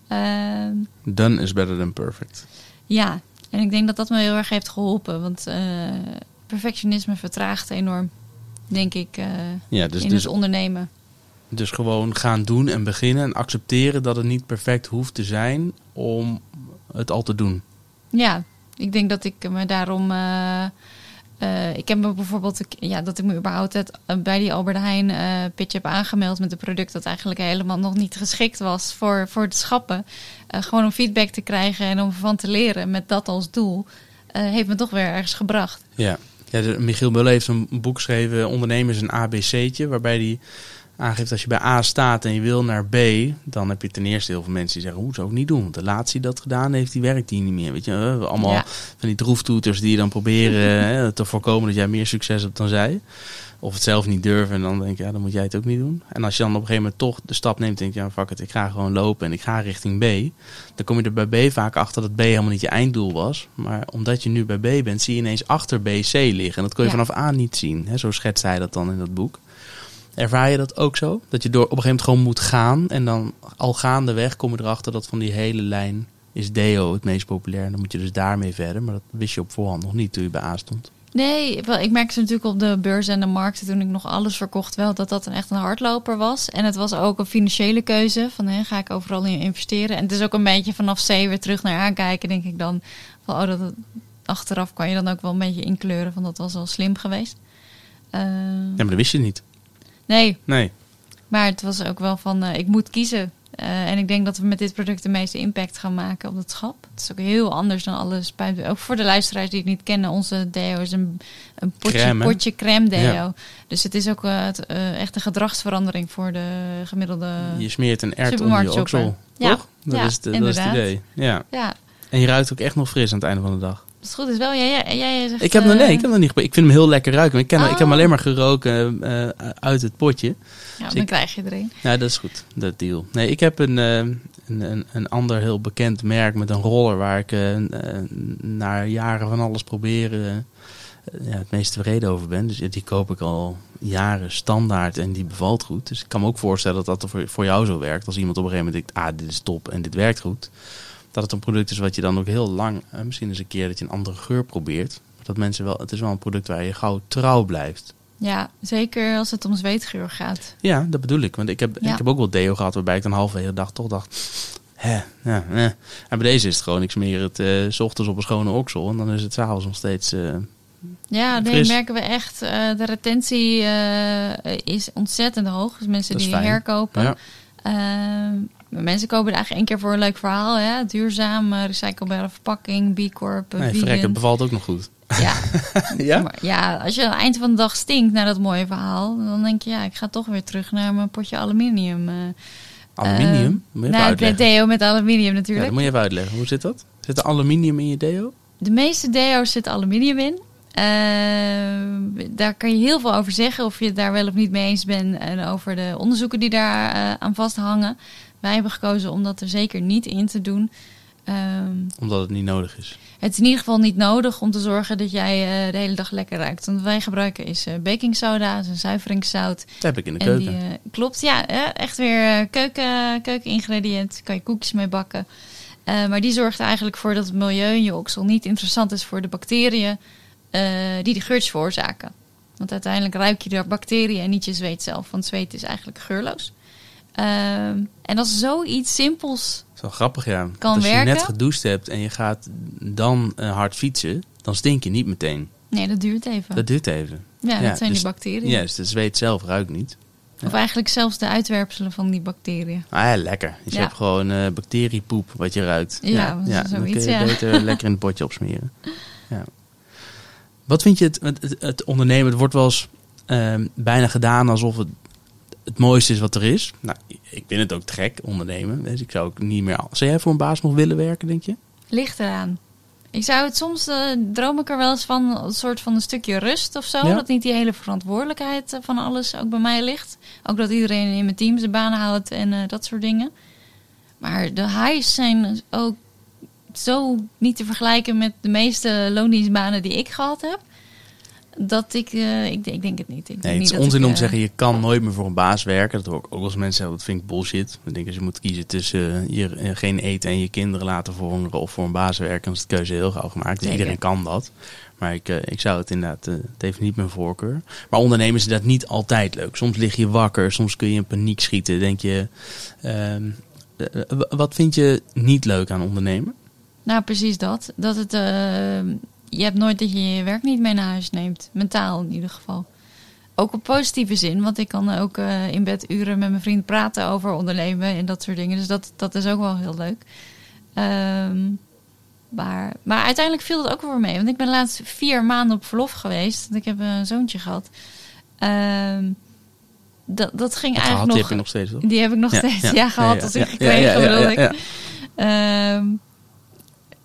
Ehm, Done is better than perfect. Ja, en ik denk dat dat me heel erg heeft geholpen. Want eh, perfectionisme vertraagt enorm, denk ik, uh, Ja, dus, in dus, het ondernemen. dus gewoon gaan doen en beginnen en accepteren dat het niet perfect hoeft te zijn om het al te doen. Ja, ik denk dat ik me daarom. eh, eh, ik heb me bijvoorbeeld, ja, dat ik me überhaupt het, eh, bij die Albert Heijn eh, pitch heb aangemeld met een product dat eigenlijk helemaal nog niet geschikt was voor, voor het schappen. Gewoon om feedback te krijgen en om ervan te leren met dat als doel, heeft me toch weer ergens gebracht. Ja, ja Michiel Muller heeft een boek geschreven, Ondernemers een ABC'tje, waarbij hij aangeeft als je bij A staat en je wil naar B, dan heb je ten eerste heel veel mensen die zeggen, hoe zou ik niet doen? Want de laatste die dat gedaan heeft, die werkt hier niet meer. Weet je, eh, allemaal Ja. van die droeftoeters die dan proberen hè, te voorkomen dat jij meer succes hebt dan zij. Of het zelf niet durven en dan denk je, ja, dan moet jij het ook niet doen. En als je dan op een gegeven moment toch de stap neemt en denk je, ja, fuck it, ik ga gewoon lopen en ik ga richting B. Dan kom je er bij B vaak achter dat B helemaal niet je einddoel was. Maar omdat je nu bij B bent, zie je ineens achter B, C liggen. En dat kon je Ja. vanaf A niet zien. Hè? Zo schetst hij dat dan in dat boek. Ervaar je dat ook zo? Dat je door op een gegeven moment gewoon moet gaan. En dan al gaandeweg kom je erachter dat van die hele lijn is Deo het meest populair. En dan moet je dus daarmee verder. Maar dat wist je op voorhand nog niet toen je bij A stond. Nee, wel, ik merkte natuurlijk op de beurs en de markten toen ik nog alles verkocht wel dat dat een echt een hardloper was. En het was ook een financiële keuze van hè, ga ik overal in investeren. En het is ook een beetje vanaf C weer terug naar aankijken denk ik dan. Van, oh, dat, achteraf kan je dan ook wel een beetje inkleuren van dat was wel slim geweest. Eh, Ja, maar dat wist je niet. Nee, Nee. maar het was ook wel van eh, ik moet kiezen. Eh, en ik denk dat we met dit product de meeste impact gaan maken op het schap. Het is ook heel anders dan alle spuit. Ook voor de luisteraars die het niet kennen, onze deo is een, een potje Crème, potje crème deo. Ja. Dus het is ook eh, het, echt een gedragsverandering voor de gemiddelde. Je smeert een ert onder je oksel. Ja, Toch? Dat, ja, is, de, dat is het idee. Ja. Ja, En je ruikt ook echt nog fris aan het einde van de dag. Als het goed is wel. Jij, jij, jij zegt, Ik heb, nog, eh, nee, ik heb nog niet gebe- Ik vind hem heel lekker ruiken. Ik, ken, ik heb hem Oh. alleen maar geroken eh, uit het potje. Ja, ik- dan krijg je er een. Ja, dat is goed. Dat deal. Nee, ik heb een, eh, een, een, een ander heel bekend merk met een roller waar ik eh, eh, na jaren van alles proberen eh, ja, het meest tevreden over ben. Dus die koop ik al jaren standaard en die bevalt goed. Dus ik kan me ook voorstellen dat dat voor, voor jou zo werkt. Als iemand op een gegeven moment denkt, ah, dit is top en dit werkt goed. Dat het een product is wat je dan ook heel lang, misschien eens een keer dat je een andere geur probeert. Maar dat mensen wel, het is wel een product waar je gauw trouw blijft. Ja, zeker als het om zweetgeur gaat. Ja, dat bedoel ik. Want ik heb, Ja. ik heb ook wel deo gehad waarbij ik dan halverwege de dag toch dacht... Hè, ja, eh. En bij deze is het gewoon, ik smeer het eh, s ochtends op een schone oksel... en dan is het s'avonds nog steeds... eh, Ja, nee, Fris. merken we echt. eh, de retentie is ontzettend hoog. Dus mensen die fijn. herkopen. ja. Mensen kopen er eigenlijk één keer voor een leuk verhaal. Hè? Duurzaam, eh, recyclebare verpakking, B Corp, eh, Nee, vegan. verrek, het bevalt ook nog goed. Ja. Ja? Maar ja, als je aan het eind van de dag stinkt naar dat mooie verhaal, dan denk je, ja, ik ga toch weer terug naar mijn potje aluminium. eh. Aluminium? Even nou, deo met aluminium Ja, natuurlijk. dat moet je even uitleggen. Hoe zit dat? Zit er aluminium in je deo? De meeste deo's zit aluminium in. Daar kan je heel veel over zeggen, of je het daar wel of niet mee eens bent. En over de onderzoeken die daar eh, aan vasthangen. Wij hebben gekozen om dat er zeker niet in te doen. Ehm, Omdat het niet nodig is. het is in ieder geval niet nodig om te zorgen dat jij eh, de hele dag lekker ruikt. Want wat wij gebruiken is eh baking soda, is een zuiveringszout. Dat heb ik in de En keuken. die, eh, klopt, ja, echt weer keuken, keukeningrediënt. Kan je koekjes mee bakken. Maar die zorgt er eigenlijk voor dat het milieu in je oksel niet interessant is voor de bacteriën die de geurtjes veroorzaken. Want uiteindelijk ruik je de bacteriën en niet je zweet zelf. Want zweet is eigenlijk geurloos. Ehm, en als zoiets simpels. Wel grappig, ja. Kan Als je werken. net gedoucht hebt en je gaat dan eh, hard fietsen... dan stink je niet meteen. Nee, dat duurt even. Dat duurt even. ja, ja, dat zijn dus- die bacteriën. Juist, de zweet zelf ruikt niet. Of eigenlijk zelfs de uitwerpselen van die bacteriën. Ah ja, lekker. Dus je Ja. hebt gewoon eh, bacteriepoep wat je ruikt. Ja, is dan zoiets, kun je ja. beter lekker in het potje opsmeren. Ja. Wat vind je het, het, het- het ondernemen? Het wordt wel eens ehm, bijna gedaan alsof het het mooiste is wat er is. Nou, ik vind het ook te gek, ondernemen. Dus ik zou ook niet meer... Zou jij voor een baas nog willen werken, denk je? Ligt eraan. Ik zou het soms eh, droom ik er wel eens van een soort van een stukje rust of zo. Ja. Dat niet die hele verantwoordelijkheid eh, van alles ook bij mij ligt. Ook dat iedereen in mijn team zijn baan houdt en eh, dat soort dingen. Maar de highs zijn ook zo niet te vergelijken met de meeste loondienstbanen die ik gehad heb. Dat ik, eh, ik, ik denk het niet. Ik denk Nee, het niet is dat onzin ik, om eh, te zeggen, je kan nooit meer voor een baas werken. Dat hoor ik ook als mensen zeggen, dat vind ik bullshit. Ik denk als je moet kiezen tussen eh, je, eh, geen eten en je kinderen laten verhongeren of voor een baas werken, dan is de keuze heel gauw gemaakt. Dus iedereen kan dat. Maar ik, eh, ik zou het inderdaad, eh, het heeft niet mijn voorkeur. Maar ondernemen is inderdaad niet altijd leuk. Soms lig je wakker, soms kun je in paniek schieten. Denk je, ehm, eh, wat vind je niet leuk aan ondernemen? Nou, precies dat. Dat het, eh, je hebt nooit dat je je werk niet mee naar huis neemt. Mentaal in ieder geval. Ook op positieve zin, want ik kan ook eh, in bed uren met mijn vriend praten over ondernemen en dat soort dingen. Dus dat, dat is ook wel heel leuk. Ehm, maar, maar uiteindelijk viel dat ook wel mee. Want ik ben laatst vier maanden op verlof geweest. Want ik heb een zoontje gehad. Ehm, dat, dat ging eigenlijk die nog... heb je nog steeds, toch? Die heb ik nog Ja, steeds. ja, Ja, gehad ja, als ik gekregen, bedoel ik. Ehm,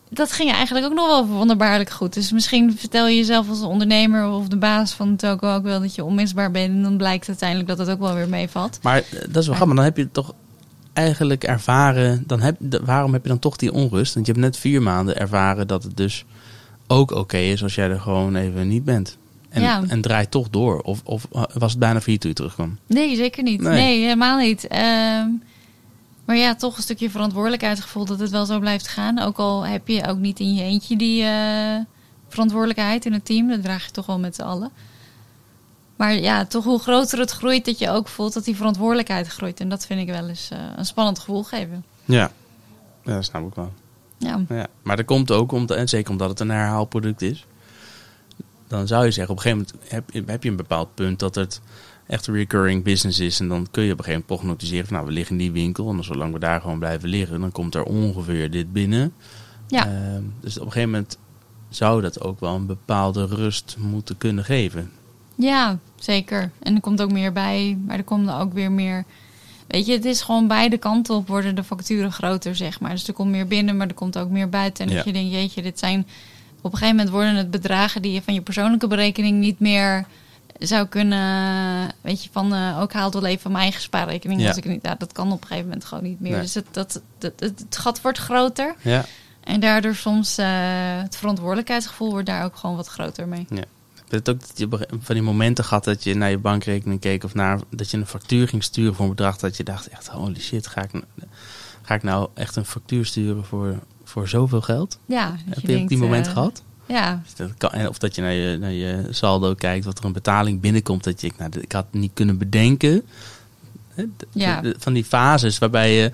dat ging eigenlijk ook nog wel wonderbaarlijk goed. Dus misschien vertel je jezelf als ondernemer of de baas van Toko ook wel dat je onmisbaar bent. En dan blijkt uiteindelijk dat het ook wel weer meevalt. Maar eh, dat is wel grappig. Dan heb je het toch eigenlijk ervaren. Dan heb, waarom heb je dan toch die onrust? Want je hebt net vier maanden ervaren dat het dus ook oké is als jij er gewoon even niet bent. En, Ja. en draait toch door. Of, of was het bijna vier toen je terugkwam? Nee, zeker niet. Nee. Nee, helemaal niet. Ehm, maar ja, toch een stukje verantwoordelijkheidsgevoel dat het wel zo blijft gaan. Ook al heb je ook niet in je eentje die eh, verantwoordelijkheid in het team. Dat draag je toch wel met z'n allen. Maar ja, toch hoe groter het groeit, dat je ook voelt dat die verantwoordelijkheid groeit. En dat vind ik wel eens eh, een spannend gevoel geven. Ja. ja, dat snap ik wel. Ja, Ja. Maar dat komt ook, omdat, en zeker omdat het een herhaalproduct is. Dan zou je zeggen, op een gegeven moment heb je een bepaald punt dat het echt een recurring business is. En dan kun je op een gegeven moment prognosticeren van, nou, we liggen in die winkel. En zolang we daar gewoon blijven liggen, dan komt er ongeveer dit binnen. ja. Ehm, dus op een gegeven moment zou dat ook wel een bepaalde rust moeten kunnen geven. ja zeker. En er komt ook meer bij, maar er komt ook weer meer... Weet je, het is gewoon beide kanten op worden de facturen groter, zeg maar. Dus er komt meer binnen, maar er komt ook meer buiten. En Ja. dat je denkt, jeetje, dit zijn... Op een gegeven moment worden het bedragen die je van je persoonlijke berekening niet meer zou kunnen... Weet je, van eh, ook haalt wel even van mijn eigen spaarrekening. Ja. Als ik niet, nou, dat kan op een gegeven moment gewoon niet meer. Nee. Dus het, dat, dat, het, het gat wordt groter. Ja. En daardoor soms eh, het verantwoordelijkheidsgevoel wordt daar ook gewoon wat groter mee. Heb je het ook dat je op van die momenten gehad dat je naar je bankrekening keek of naar dat je een factuur ging sturen voor een bedrag dat je dacht echt holy shit ga ik, nou- ga ik nou echt een factuur sturen voor, voor zoveel geld? Ja, Heb je, denkt, die moment eh, gehad? Ja, Dus dat kan- Of dat je naar je, naar je saldo kijkt, dat er een betaling binnenkomt dat je nou, ik had niet kunnen bedenken. Hè, Ja. van die fases waarbij je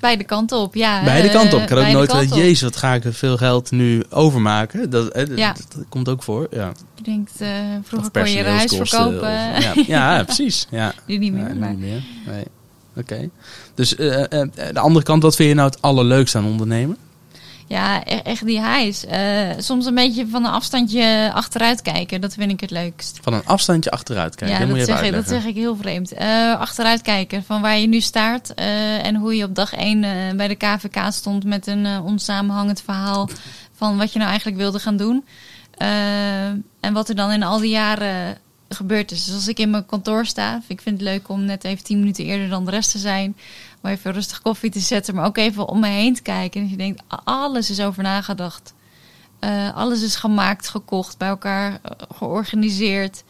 beide kanten op. Ja, beide eh, kanten op. Ik had ook nooit op. jezus, wat ga ik veel geld nu overmaken. Dat, hè, dat, Ja. dat komt ook voor. Ja. Je denkt, eh, vroeger kon je huis verkopen. of- ja, ja, precies. Ja. nu niet meer. Maar. niet meer. Nee. Oké. Dus eh, de andere kant, wat vind je nou het allerleukste aan ondernemen? Ja, e- echt die hijs. Eh, soms een beetje van een afstandje achteruit kijken. Dat vind ik het leukst. Van een afstandje achteruit kijken. ja, dat zeg, ik, dat zeg ik heel vreemd. Eh, achteruit kijken van waar je nu staat. eh, en hoe je op dag 1 bij de KVK stond met een onsamenhangend verhaal. Van wat je nou eigenlijk wilde gaan doen. En wat er dan in al die jaren gebeurd is. Dus als ik in mijn kantoor sta, ik vind het leuk om net even 10 minuten eerder dan de rest te zijn. Om even rustig koffie te zetten, maar ook even om me heen te kijken. En je denkt, alles is over nagedacht. Eh, alles is gemaakt, gekocht, bij elkaar eh, georganiseerd.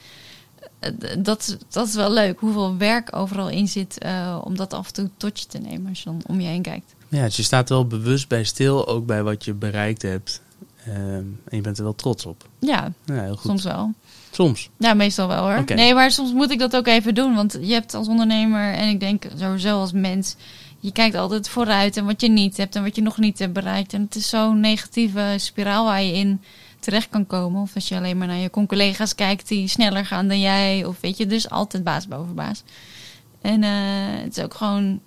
Eh, dat, dat is wel leuk, hoeveel werk overal in zit om dat af en toe tot je te nemen als je dan om je heen kijkt. Ja, dus je staat wel bewust bij stil, ook bij wat je bereikt hebt. Ehm, en je bent er wel trots op. Ja, Ja, heel goed. soms wel. Soms. Ja, meestal wel hoor. Nee, maar soms moet ik dat ook even doen. Want je hebt als ondernemer en ik denk sowieso als mens... je kijkt altijd vooruit en wat je niet hebt en wat je nog niet hebt bereikt. En het is zo'n negatieve spiraal waar je in terecht kan komen. Of als je alleen maar naar je collega's kijkt die sneller gaan dan jij. Of weet je, dus altijd baas boven baas. En eh, het is ook gewoon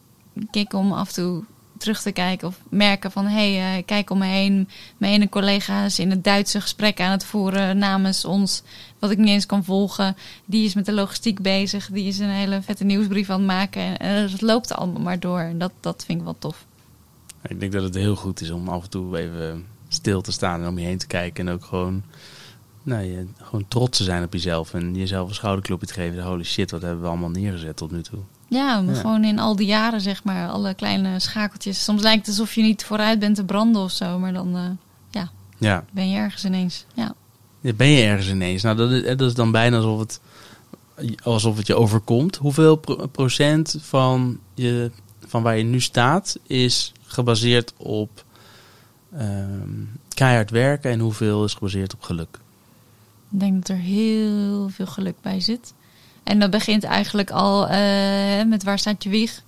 kick om af en toe terug te kijken of merken van... hé, hey, eh, kijk om me heen. Mijn ene collega is in het Duitse gesprek aan het voeren namens ons... wat ik niet eens kan volgen. Die is met de logistiek bezig. Die is een hele vette nieuwsbrief aan het maken. En het loopt allemaal maar door. En dat, dat vind ik wel tof. Ik denk dat het heel goed is om af en toe even stil te staan en om je heen te kijken. En ook gewoon, nou, je, gewoon trots te zijn op jezelf. En jezelf een schouderklopje te geven. Holy shit, wat hebben we allemaal neergezet tot nu toe. Ja, Ja. gewoon in al die jaren, zeg maar, alle kleine schakeltjes. Soms lijkt het alsof je niet vooruit bent te branden of zo, maar dan eh, Ja, ben je ergens ineens. Ja. Ben je ergens ineens. Nou, dat is, dat is dan bijna alsof het, alsof het je overkomt. Hoeveel pro- procent van, je, van waar je nu staat is gebaseerd op ehm, keihard werken en hoeveel is gebaseerd op geluk? Ik denk dat er heel veel geluk bij zit. En dat begint eigenlijk al eh, met waar staat je wieg?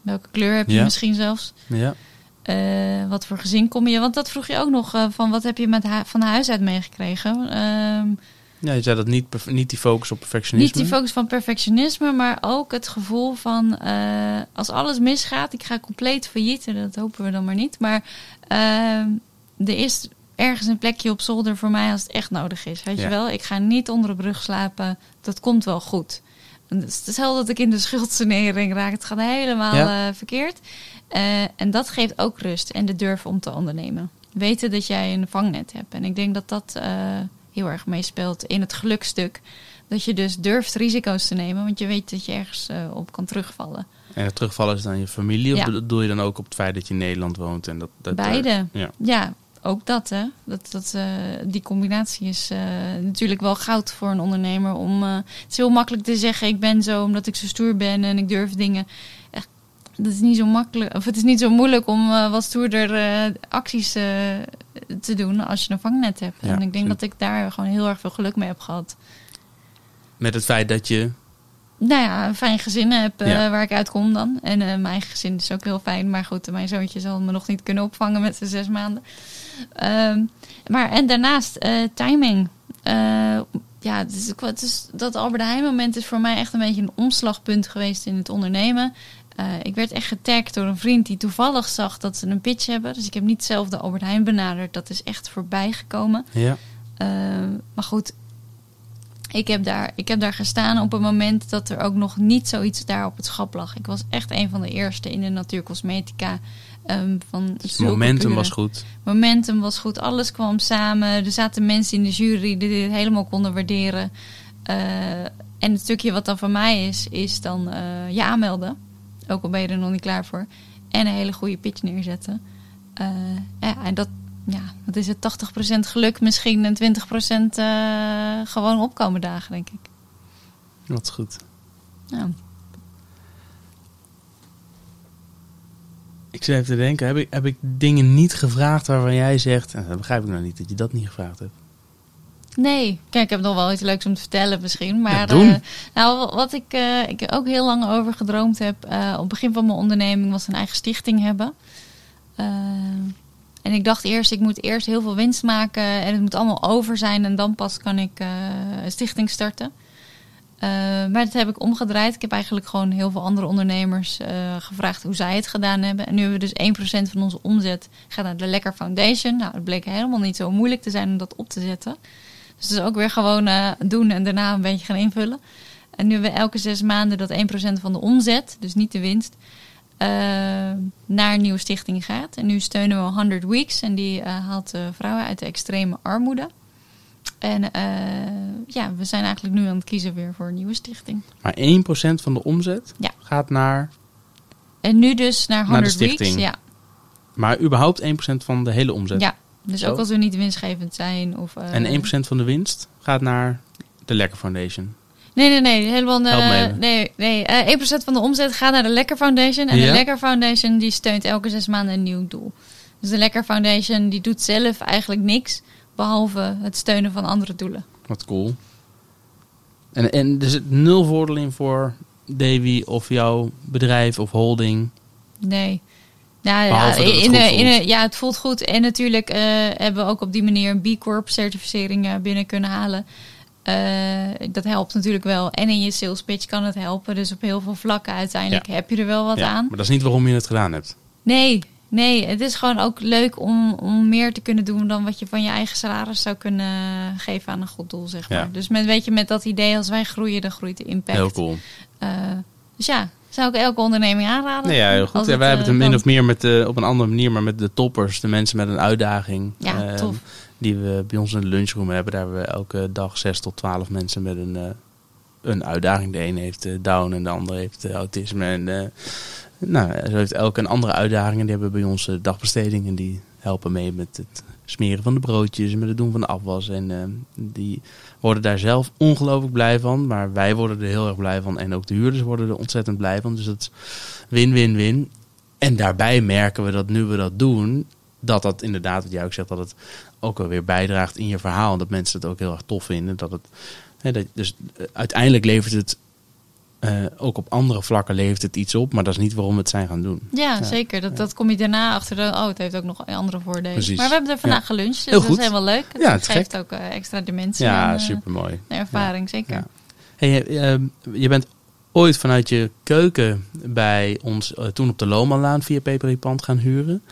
Welke kleur heb je Ja. misschien zelfs? Ja. Eh, wat voor gezin kom je? Want dat vroeg je ook nog eh, van wat heb je met hu- van huis uit meegekregen? Ehm, ja, je zei dat niet, niet die focus op niet perfectionisme. die focus van perfectionisme, maar ook het gevoel van als alles misgaat, ik ga compleet failliet. Dat hopen we dan maar niet. Maar ehm, er is ergens een plekje op zolder voor mij als het echt nodig is. Weet Ja. je wel? Ik ga niet onder de brug slapen. Dat komt wel goed. En Het is hetzelfde dat ik in de schuldsanering raak. Het gaat helemaal Ja. eh, verkeerd. Eh, en dat geeft ook rust en de durf om te ondernemen. Weten dat jij een vangnet hebt. En ik denk dat dat eh, heel erg meespeelt in het gelukstuk. Dat je dus durft risico's te nemen, want je weet dat je ergens op kan terugvallen. En het terugvallen is dan je familie? Of Ja. bedoel je dan ook op het feit dat je in Nederland woont? En dat, dat er- Beide. ja. Ja, ook dat hè. Dat, dat, eh, die combinatie is eh, natuurlijk wel goud voor een ondernemer. Om, eh, het is heel makkelijk te zeggen, ik ben zo omdat ik zo stoer ben en ik durf dingen. Echt, dat is niet zo makkelijk, of het is niet zo moeilijk om wat stoerder acties te doen als je een vangnet hebt. Ja, en ik denk zo- dat ik daar gewoon heel erg veel geluk mee heb gehad. Met het feit dat je... Nou ja, een fijn gezin heb waar ik uitkom dan. En mijn gezin is ook heel fijn. Maar goed, mijn zoontje zal me nog niet kunnen opvangen met zijn zes maanden. Ehm, maar en daarnaast eh, timing. Eh, ja, het is, dat Albert Heijn moment is voor mij echt een beetje een omslagpunt geweest in het ondernemen. Eh, ik werd echt getagd door een vriend die toevallig zag dat ze een pitch hebben. Dus ik heb niet zelf de Albert Heijn benaderd. Dat is echt voorbij gekomen. Ja. Ehm, maar goed, ik heb, daar, ik heb daar gestaan op een moment dat er ook nog niet zoiets daar op het schap lag. Ik was echt een van de eerste in de natuurcosmetica. ehm van zulke momentum was goed. Momentum was goed, alles kwam samen. Er zaten mensen in de jury die dit helemaal konden waarderen. Eh, en het stukje wat dan van mij is, is dan eh je aanmelden. Ook al ben je er nog niet klaar voor. En een hele goede pitch neerzetten. Eh, ja, en dat, ja, wat is het? 80% geluk misschien en 20% eh gewoon opkomen dagen, denk ik. Wat goed. Ja. Ik zit even te denken, heb ik, heb ik dingen niet gevraagd waarvan jij zegt... En dat begrijp ik nou niet, dat je dat niet gevraagd hebt. Nee, kijk, ik heb nog wel iets leuks om te vertellen misschien. Maar Ja, doen. eh, nou, wat ik, eh, ik ook heel lang over gedroomd heb, eh, op het begin van mijn onderneming was een eigen stichting hebben. En ik dacht eerst, ik moet eerst heel veel winst maken en het moet allemaal over zijn en dan pas kan ik eh, een stichting starten. Eh, maar dat heb ik omgedraaid. Ik heb eigenlijk gewoon heel veel andere ondernemers eh, gevraagd hoe zij het gedaan hebben. En nu hebben we dus 1% van onze omzet gaat naar de Lekker Foundation. Nou, het bleek helemaal niet zo moeilijk te zijn om dat op te zetten. Dus het is ook weer gewoon doen en daarna een beetje gaan invullen. En nu hebben we elke zes maanden dat 1% van de omzet, dus niet de winst, naar een nieuwe stichting gaat. En nu steunen we 100 Weeks en die eh, haalt eh, vrouwen uit de extreme armoede. En eh, ja, we zijn eigenlijk nu aan het kiezen weer voor een nieuwe stichting. Maar 1% van de omzet Ja. gaat naar... En nu dus naar de 100 stichting. Weeks. Ja, Maar überhaupt 1% van de hele omzet. ja. dus Zo. ook als we niet winstgevend zijn. Of, eh, En 1% van de winst gaat naar de Lekker Foundation. Nee, nee, nee. Helemaal, even. nee, nee. eh 1% van de omzet gaat naar de Lekker Foundation. En Ja? de Lekker Foundation die steunt elke zes maanden een nieuw doel. Dus de Lekker Foundation die doet zelf eigenlijk niks. Behalve het steunen van andere doelen. Wat cool. En, en er zit nul voordeel in voor Davy of jouw bedrijf of holding. Nee. Nou, ja, Behalve dat het in, in, ja, het voelt goed. En natuurlijk eh, hebben we ook op die manier een B Corp certificering binnen kunnen halen. Eh, dat helpt natuurlijk wel. En in je sales pitch kan het helpen. Dus op heel veel vlakken uiteindelijk Ja. heb je er wel wat Ja, aan. Maar dat is niet waarom je het gedaan hebt. Nee, nee. Het is gewoon ook leuk om, om meer te kunnen doen dan wat je van je eigen salaris zou kunnen geven aan een goed doel, zeg maar. Ja. Dus met, weet je, met dat idee, als wij groeien, dan groeit de impact. Heel cool. Eh, dus ja, zou ik elke onderneming aanraden. Nee, ja, heel goed. Ja, wij hebben eh, het min kan. of meer met de, op een andere manier, maar met de toppers, de mensen met een uitdaging. Ja, eh, tof. Die we bij ons in de lunchroom hebben. Daar hebben we elke dag 6 tot 12 mensen met een, eh, een uitdaging. De een heeft eh, Down en de ander heeft eh, autisme. En, nou, zo heeft elke een andere uitdaging. En die hebben bij ons eh, dagbesteding. En die helpen mee met het smeren van de broodjes, met het doen van de afwas. En die worden daar zelf ongelooflijk blij van. Maar wij worden er heel erg blij van. En ook de huurders worden er ontzettend blij van. Dus dat is win-win-win. En daarbij merken we dat nu we dat doen, dat dat inderdaad, wat jij ook zegt, dat het ook wel weer bijdraagt in je verhaal. En dat mensen het ook heel erg tof vinden. Dat het, hè, dat, dus eh, uiteindelijk levert het eh, ook op andere vlakken levert het iets op, maar dat is niet waarom we het zijn gaan doen. Ja, zeker. Dat, dat kom je daarna achter. De, oh, het heeft ook nog andere voordelen. Precies. Maar we hebben er vandaag Ja. geluncht, dus dat is helemaal leuk. Ja, Het het geeft ook eh, extra dimensie Ja, super mooi. de ervaring, zeker. Hey, eh, je bent ooit vanuit je keuken bij ons toen op de Lomanlaan via Peperipand gaan huren.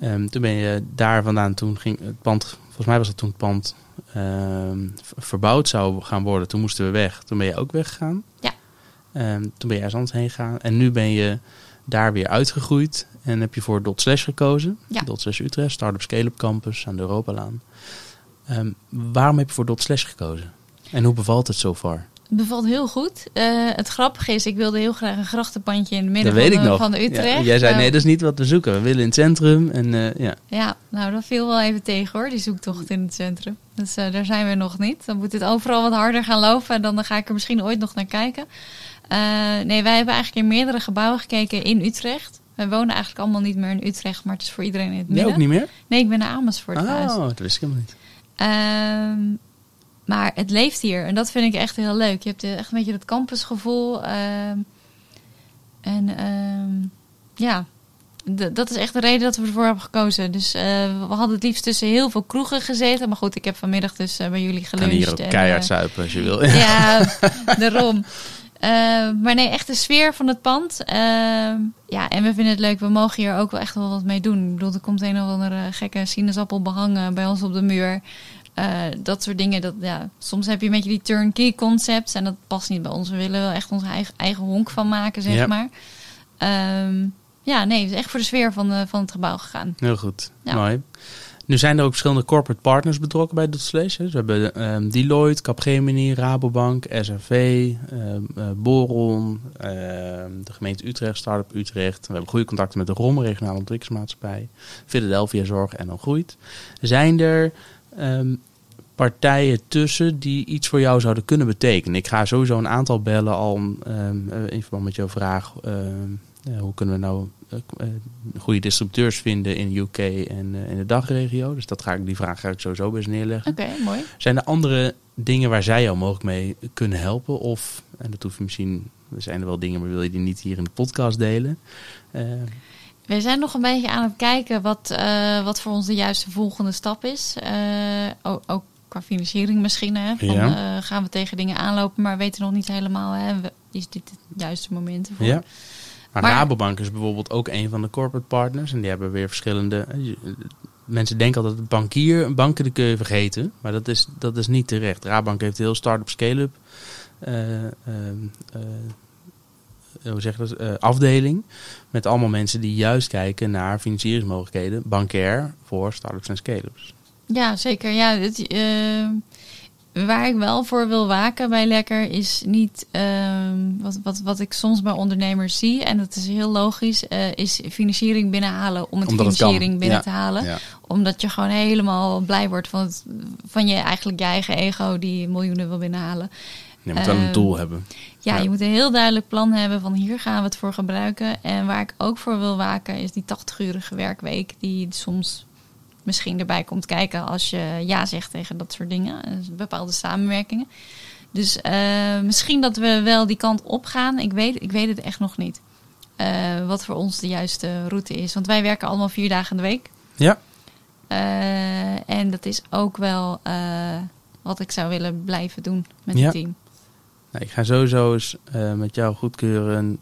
Ehm, toen ben je daar vandaan, toen ging het pand, volgens mij was dat toen het pand ehm, verbouwd zou gaan worden. Toen moesten we weg. Toen ben je ook weggegaan. Ja. Ehm, toen ben je ergens anders heen gegaan. En nu ben je daar weer uitgegroeid. En heb je voor Dot Slash gekozen. Ja. Dot Slash Utrecht, Startup Scale-up Campus aan de Europalaan. Waarom heb je voor Dot Slash gekozen? En hoe bevalt het zo far? Het bevalt heel goed. Eh, het grappige is, ik wilde heel graag een grachtenpandje in het midden weet van, ik de, nog. van de Utrecht. Ja, jij zei, Eh, nee, dat is niet wat we zoeken. We willen in het centrum. En eh, ja, Ja, nou dat viel wel even tegen hoor, die zoektocht in het centrum. Dus daar zijn we nog niet. Dan moet het overal wat harder gaan lopen en dan ga ik er misschien ooit nog naar kijken. Nee, wij hebben eigenlijk in meerdere gebouwen gekeken in Utrecht. We wonen eigenlijk allemaal niet meer in Utrecht, maar het is voor iedereen in het midden. ook niet meer? Nee, ik ben naar Amersfoort. Oh, dat wist ik helemaal niet. Ehm, maar het leeft hier en dat vind ik echt heel leuk. Je hebt eh, echt een beetje dat campusgevoel. ehm, en ehm, ja, d- dat is echt de reden dat we ervoor hebben gekozen. Dus eh, we hadden het liefst tussen heel veel kroegen gezeten. Maar goed, ik heb vanmiddag dus eh, bij jullie Kan geluncht. hier ook en, keihard zuipen als je wil. ja, daarom. Eh, maar nee, echt de sfeer van het pand. Ehm, ja, en we vinden het leuk. We mogen hier ook wel echt wel wat mee doen. Ik bedoel, er komt een of andere gekke sinaasappel behangen bij ons op de muur. Eh, dat soort dingen. Dat, ja, soms heb je een beetje die turnkey concepts. En dat past niet bij ons. We willen wel echt onze eigen, eigen honk van maken, zeg Ja. maar. Ehm, ja, nee, het is echt voor de sfeer van, van het gebouw gegaan. Heel goed, Ja. mooi. Nu zijn er ook verschillende corporate partners betrokken bij hè. Dus we hebben ehm, Deloitte, Capgemini, Rabobank, SRV, ehm, eh, Boron, de gemeente Utrecht, Startup Utrecht. We hebben goede contacten met de ROM, regionale ontwikkelingsmaatschappij, Philadelphia Zorg en dan Groeit. Zijn er partijen tussen die iets voor jou zouden kunnen betekenen? Ik ga sowieso een aantal bellen al ehm, eh, in verband met jouw vraag. ehm, eh, hoe kunnen we nou eh, goede distributeurs vinden in UK en in de dagregio? Dus dat ga ik, die vraag ga ik sowieso best neerleggen. Oké, mooi. Zijn er andere dingen waar zij jou mogelijk mee kunnen helpen? Of, en dat hoef je misschien, er zijn er wel dingen, maar wil je die niet hier in de podcast delen? Eh, We zijn nog een beetje aan het kijken wat, wat voor ons de juiste volgende stap is. Ook, ook qua financiering misschien. Hè, van, Ja. eh, gaan we tegen dingen aanlopen, maar weten nog niet helemaal. Hè, is dit het juiste moment ervoor? ja. Maar, Maar- Rabobank is bijvoorbeeld ook een van de corporate partners. En die hebben weer verschillende... eh, Mensen denken altijd, bankier, banken die kun je vergeten. Maar dat is, dat is niet terecht. Rabobank heeft heel start-up scale-up eh, hoe zeg je dat? Eh, afdeling. Met allemaal mensen die juist kijken naar financieringsmogelijkheden. Bankair voor start-ups en scale-ups. Ja, zeker. Ja, het, eh, waar ik wel voor wil waken bij Lekker is niet ehm, wat, wat, wat ik soms bij ondernemers zie. En dat is heel logisch, eh, is financiering binnenhalen om het Omdat financiering binnen Ja. te halen. Ja. Omdat je gewoon helemaal blij wordt van, het, van je eigenlijk je eigen ego die miljoenen wil binnenhalen. Je moet wel een Ehm, doel hebben. Ja, Ja. je moet een heel duidelijk plan hebben van hier gaan we het voor gebruiken. En waar ik ook voor wil waken is die 80-urige werkweek die soms misschien erbij komt kijken als je ja zegt tegen dat soort dingen. eh, Bepaalde samenwerkingen. Dus eh, misschien dat we wel die kant op gaan. Ik weet, ik weet het echt nog niet. Eh, wat voor ons de juiste route is. Want wij werken allemaal vier dagen in de week. Ja. En dat is ook wel wat ik zou willen blijven doen met Ja. het team. Nou, ik ga sowieso eens met jou goedkeuren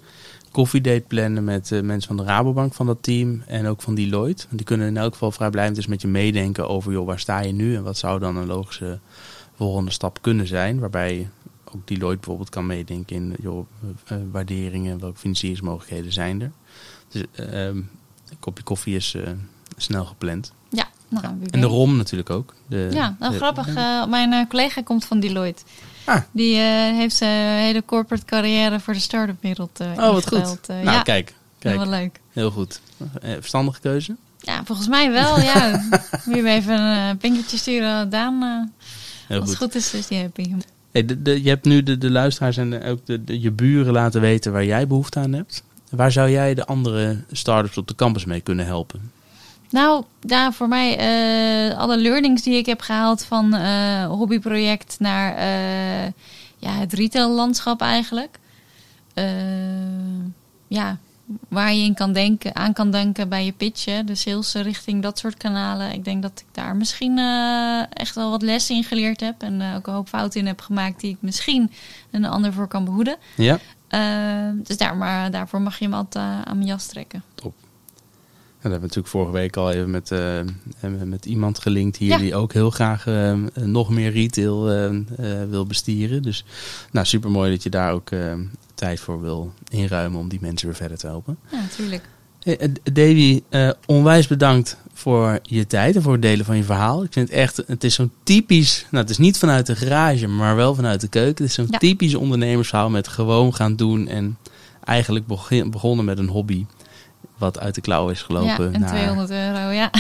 koffiedate plannen met eh, mensen van de Rabobank van dat team en ook van Deloitte. Want die kunnen in elk geval vrijblijvend eens met je meedenken over joh, waar sta je nu en wat zou dan een logische volgende stap kunnen zijn. Waarbij ook Deloitte bijvoorbeeld kan meedenken in joh, eh, waarderingen, welke financieringsmogelijkheden zijn er. Dus eh, ehm, een kopje koffie is snel gepland. Ja, nou, En de. ROM natuurlijk ook. De, Ja, nou de- grappig. mijn collega komt van Deloitte. Ah. Die eh, heeft zijn hele corporate carrière voor de start-up wereld eh Oh, wat goed. Eh, nou, ja, kijk. kijk. wel leuk. Heel goed. Verstandige keuze. Ja, volgens mij wel, ja. Moet je even een pinkertje sturen, Daan. Heel als goed. het goed is, dus die heb ik. Hey, de, de, je hebt nu de, de luisteraars en de- ook de- je buren laten weten waar jij behoefte aan hebt. Waar zou jij de andere start-ups op de campus mee kunnen helpen? Nou, daar voor mij eh, alle learnings die ik heb gehaald van eh, hobbyproject naar eh, ja, het retaillandschap eigenlijk. Ja, waar je in kan denken, aan kan denken bij je pitchen, de sales richting dat soort kanalen. Ik denk dat ik daar misschien echt wel wat lessen in geleerd heb en ook een hoop fouten in heb gemaakt die ik misschien een ander voor kan behoeden. Ja? Dus daar, maar, daarvoor mag je me altijd aan mijn jas trekken. En dat hebben we natuurlijk vorige week al even met, eh, we met iemand gelinkt hier Ja. die ook heel graag eh, nog meer retail eh, eh, wil bestieren. Dus nou, super mooi dat je daar ook eh, tijd voor wil inruimen om die mensen weer verder te helpen. Ja, natuurlijk. Hey, eh, Davy, eh, onwijs bedankt voor je tijd en voor het delen van je verhaal. Ik vind het echt, het is zo'n typisch, nou het is niet vanuit de garage, maar wel vanuit de keuken. Het is zo'n Ja. typisch ondernemersverhaal met gewoon gaan doen en eigenlijk begonnen met een hobby. Wat uit de klauw is Ja, gelopen. en naar- 200 euro, ja.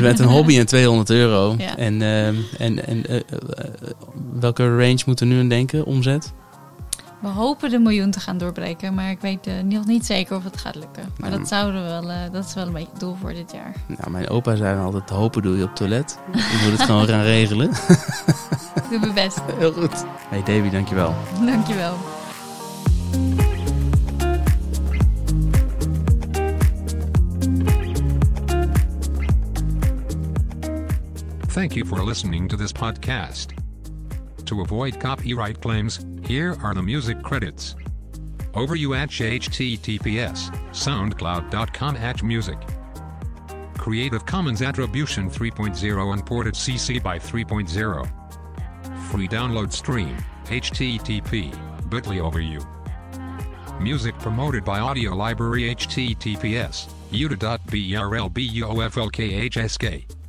met een hobby en 200 euro. Ja. En, ehm, en, en eh, eh, welke range moeten we nu aan denken? Omzet? We hopen de miljoen te gaan doorbreken, maar ik weet eh, nog niet zeker of het gaat lukken. Maar Ja. dat, zouden we wel, dat is wel een beetje het doel voor dit jaar. Nou, mijn opa zei altijd, hopen doe je op het toilet. Ik moet het gewoon gaan regelen. Ik doe mijn best. Heel goed. Hey Davy, dankjewel. Dankjewel. Thank you for listening to this podcast. To avoid copyright claims, here are the music credits. Over you at https soundcloud.com at music. Creative Commons Attribution 3.0 Unported CC by 3.0. Free download stream http bit.ly over you. Music promoted by Audio Library https uta.brlbuflkhsk.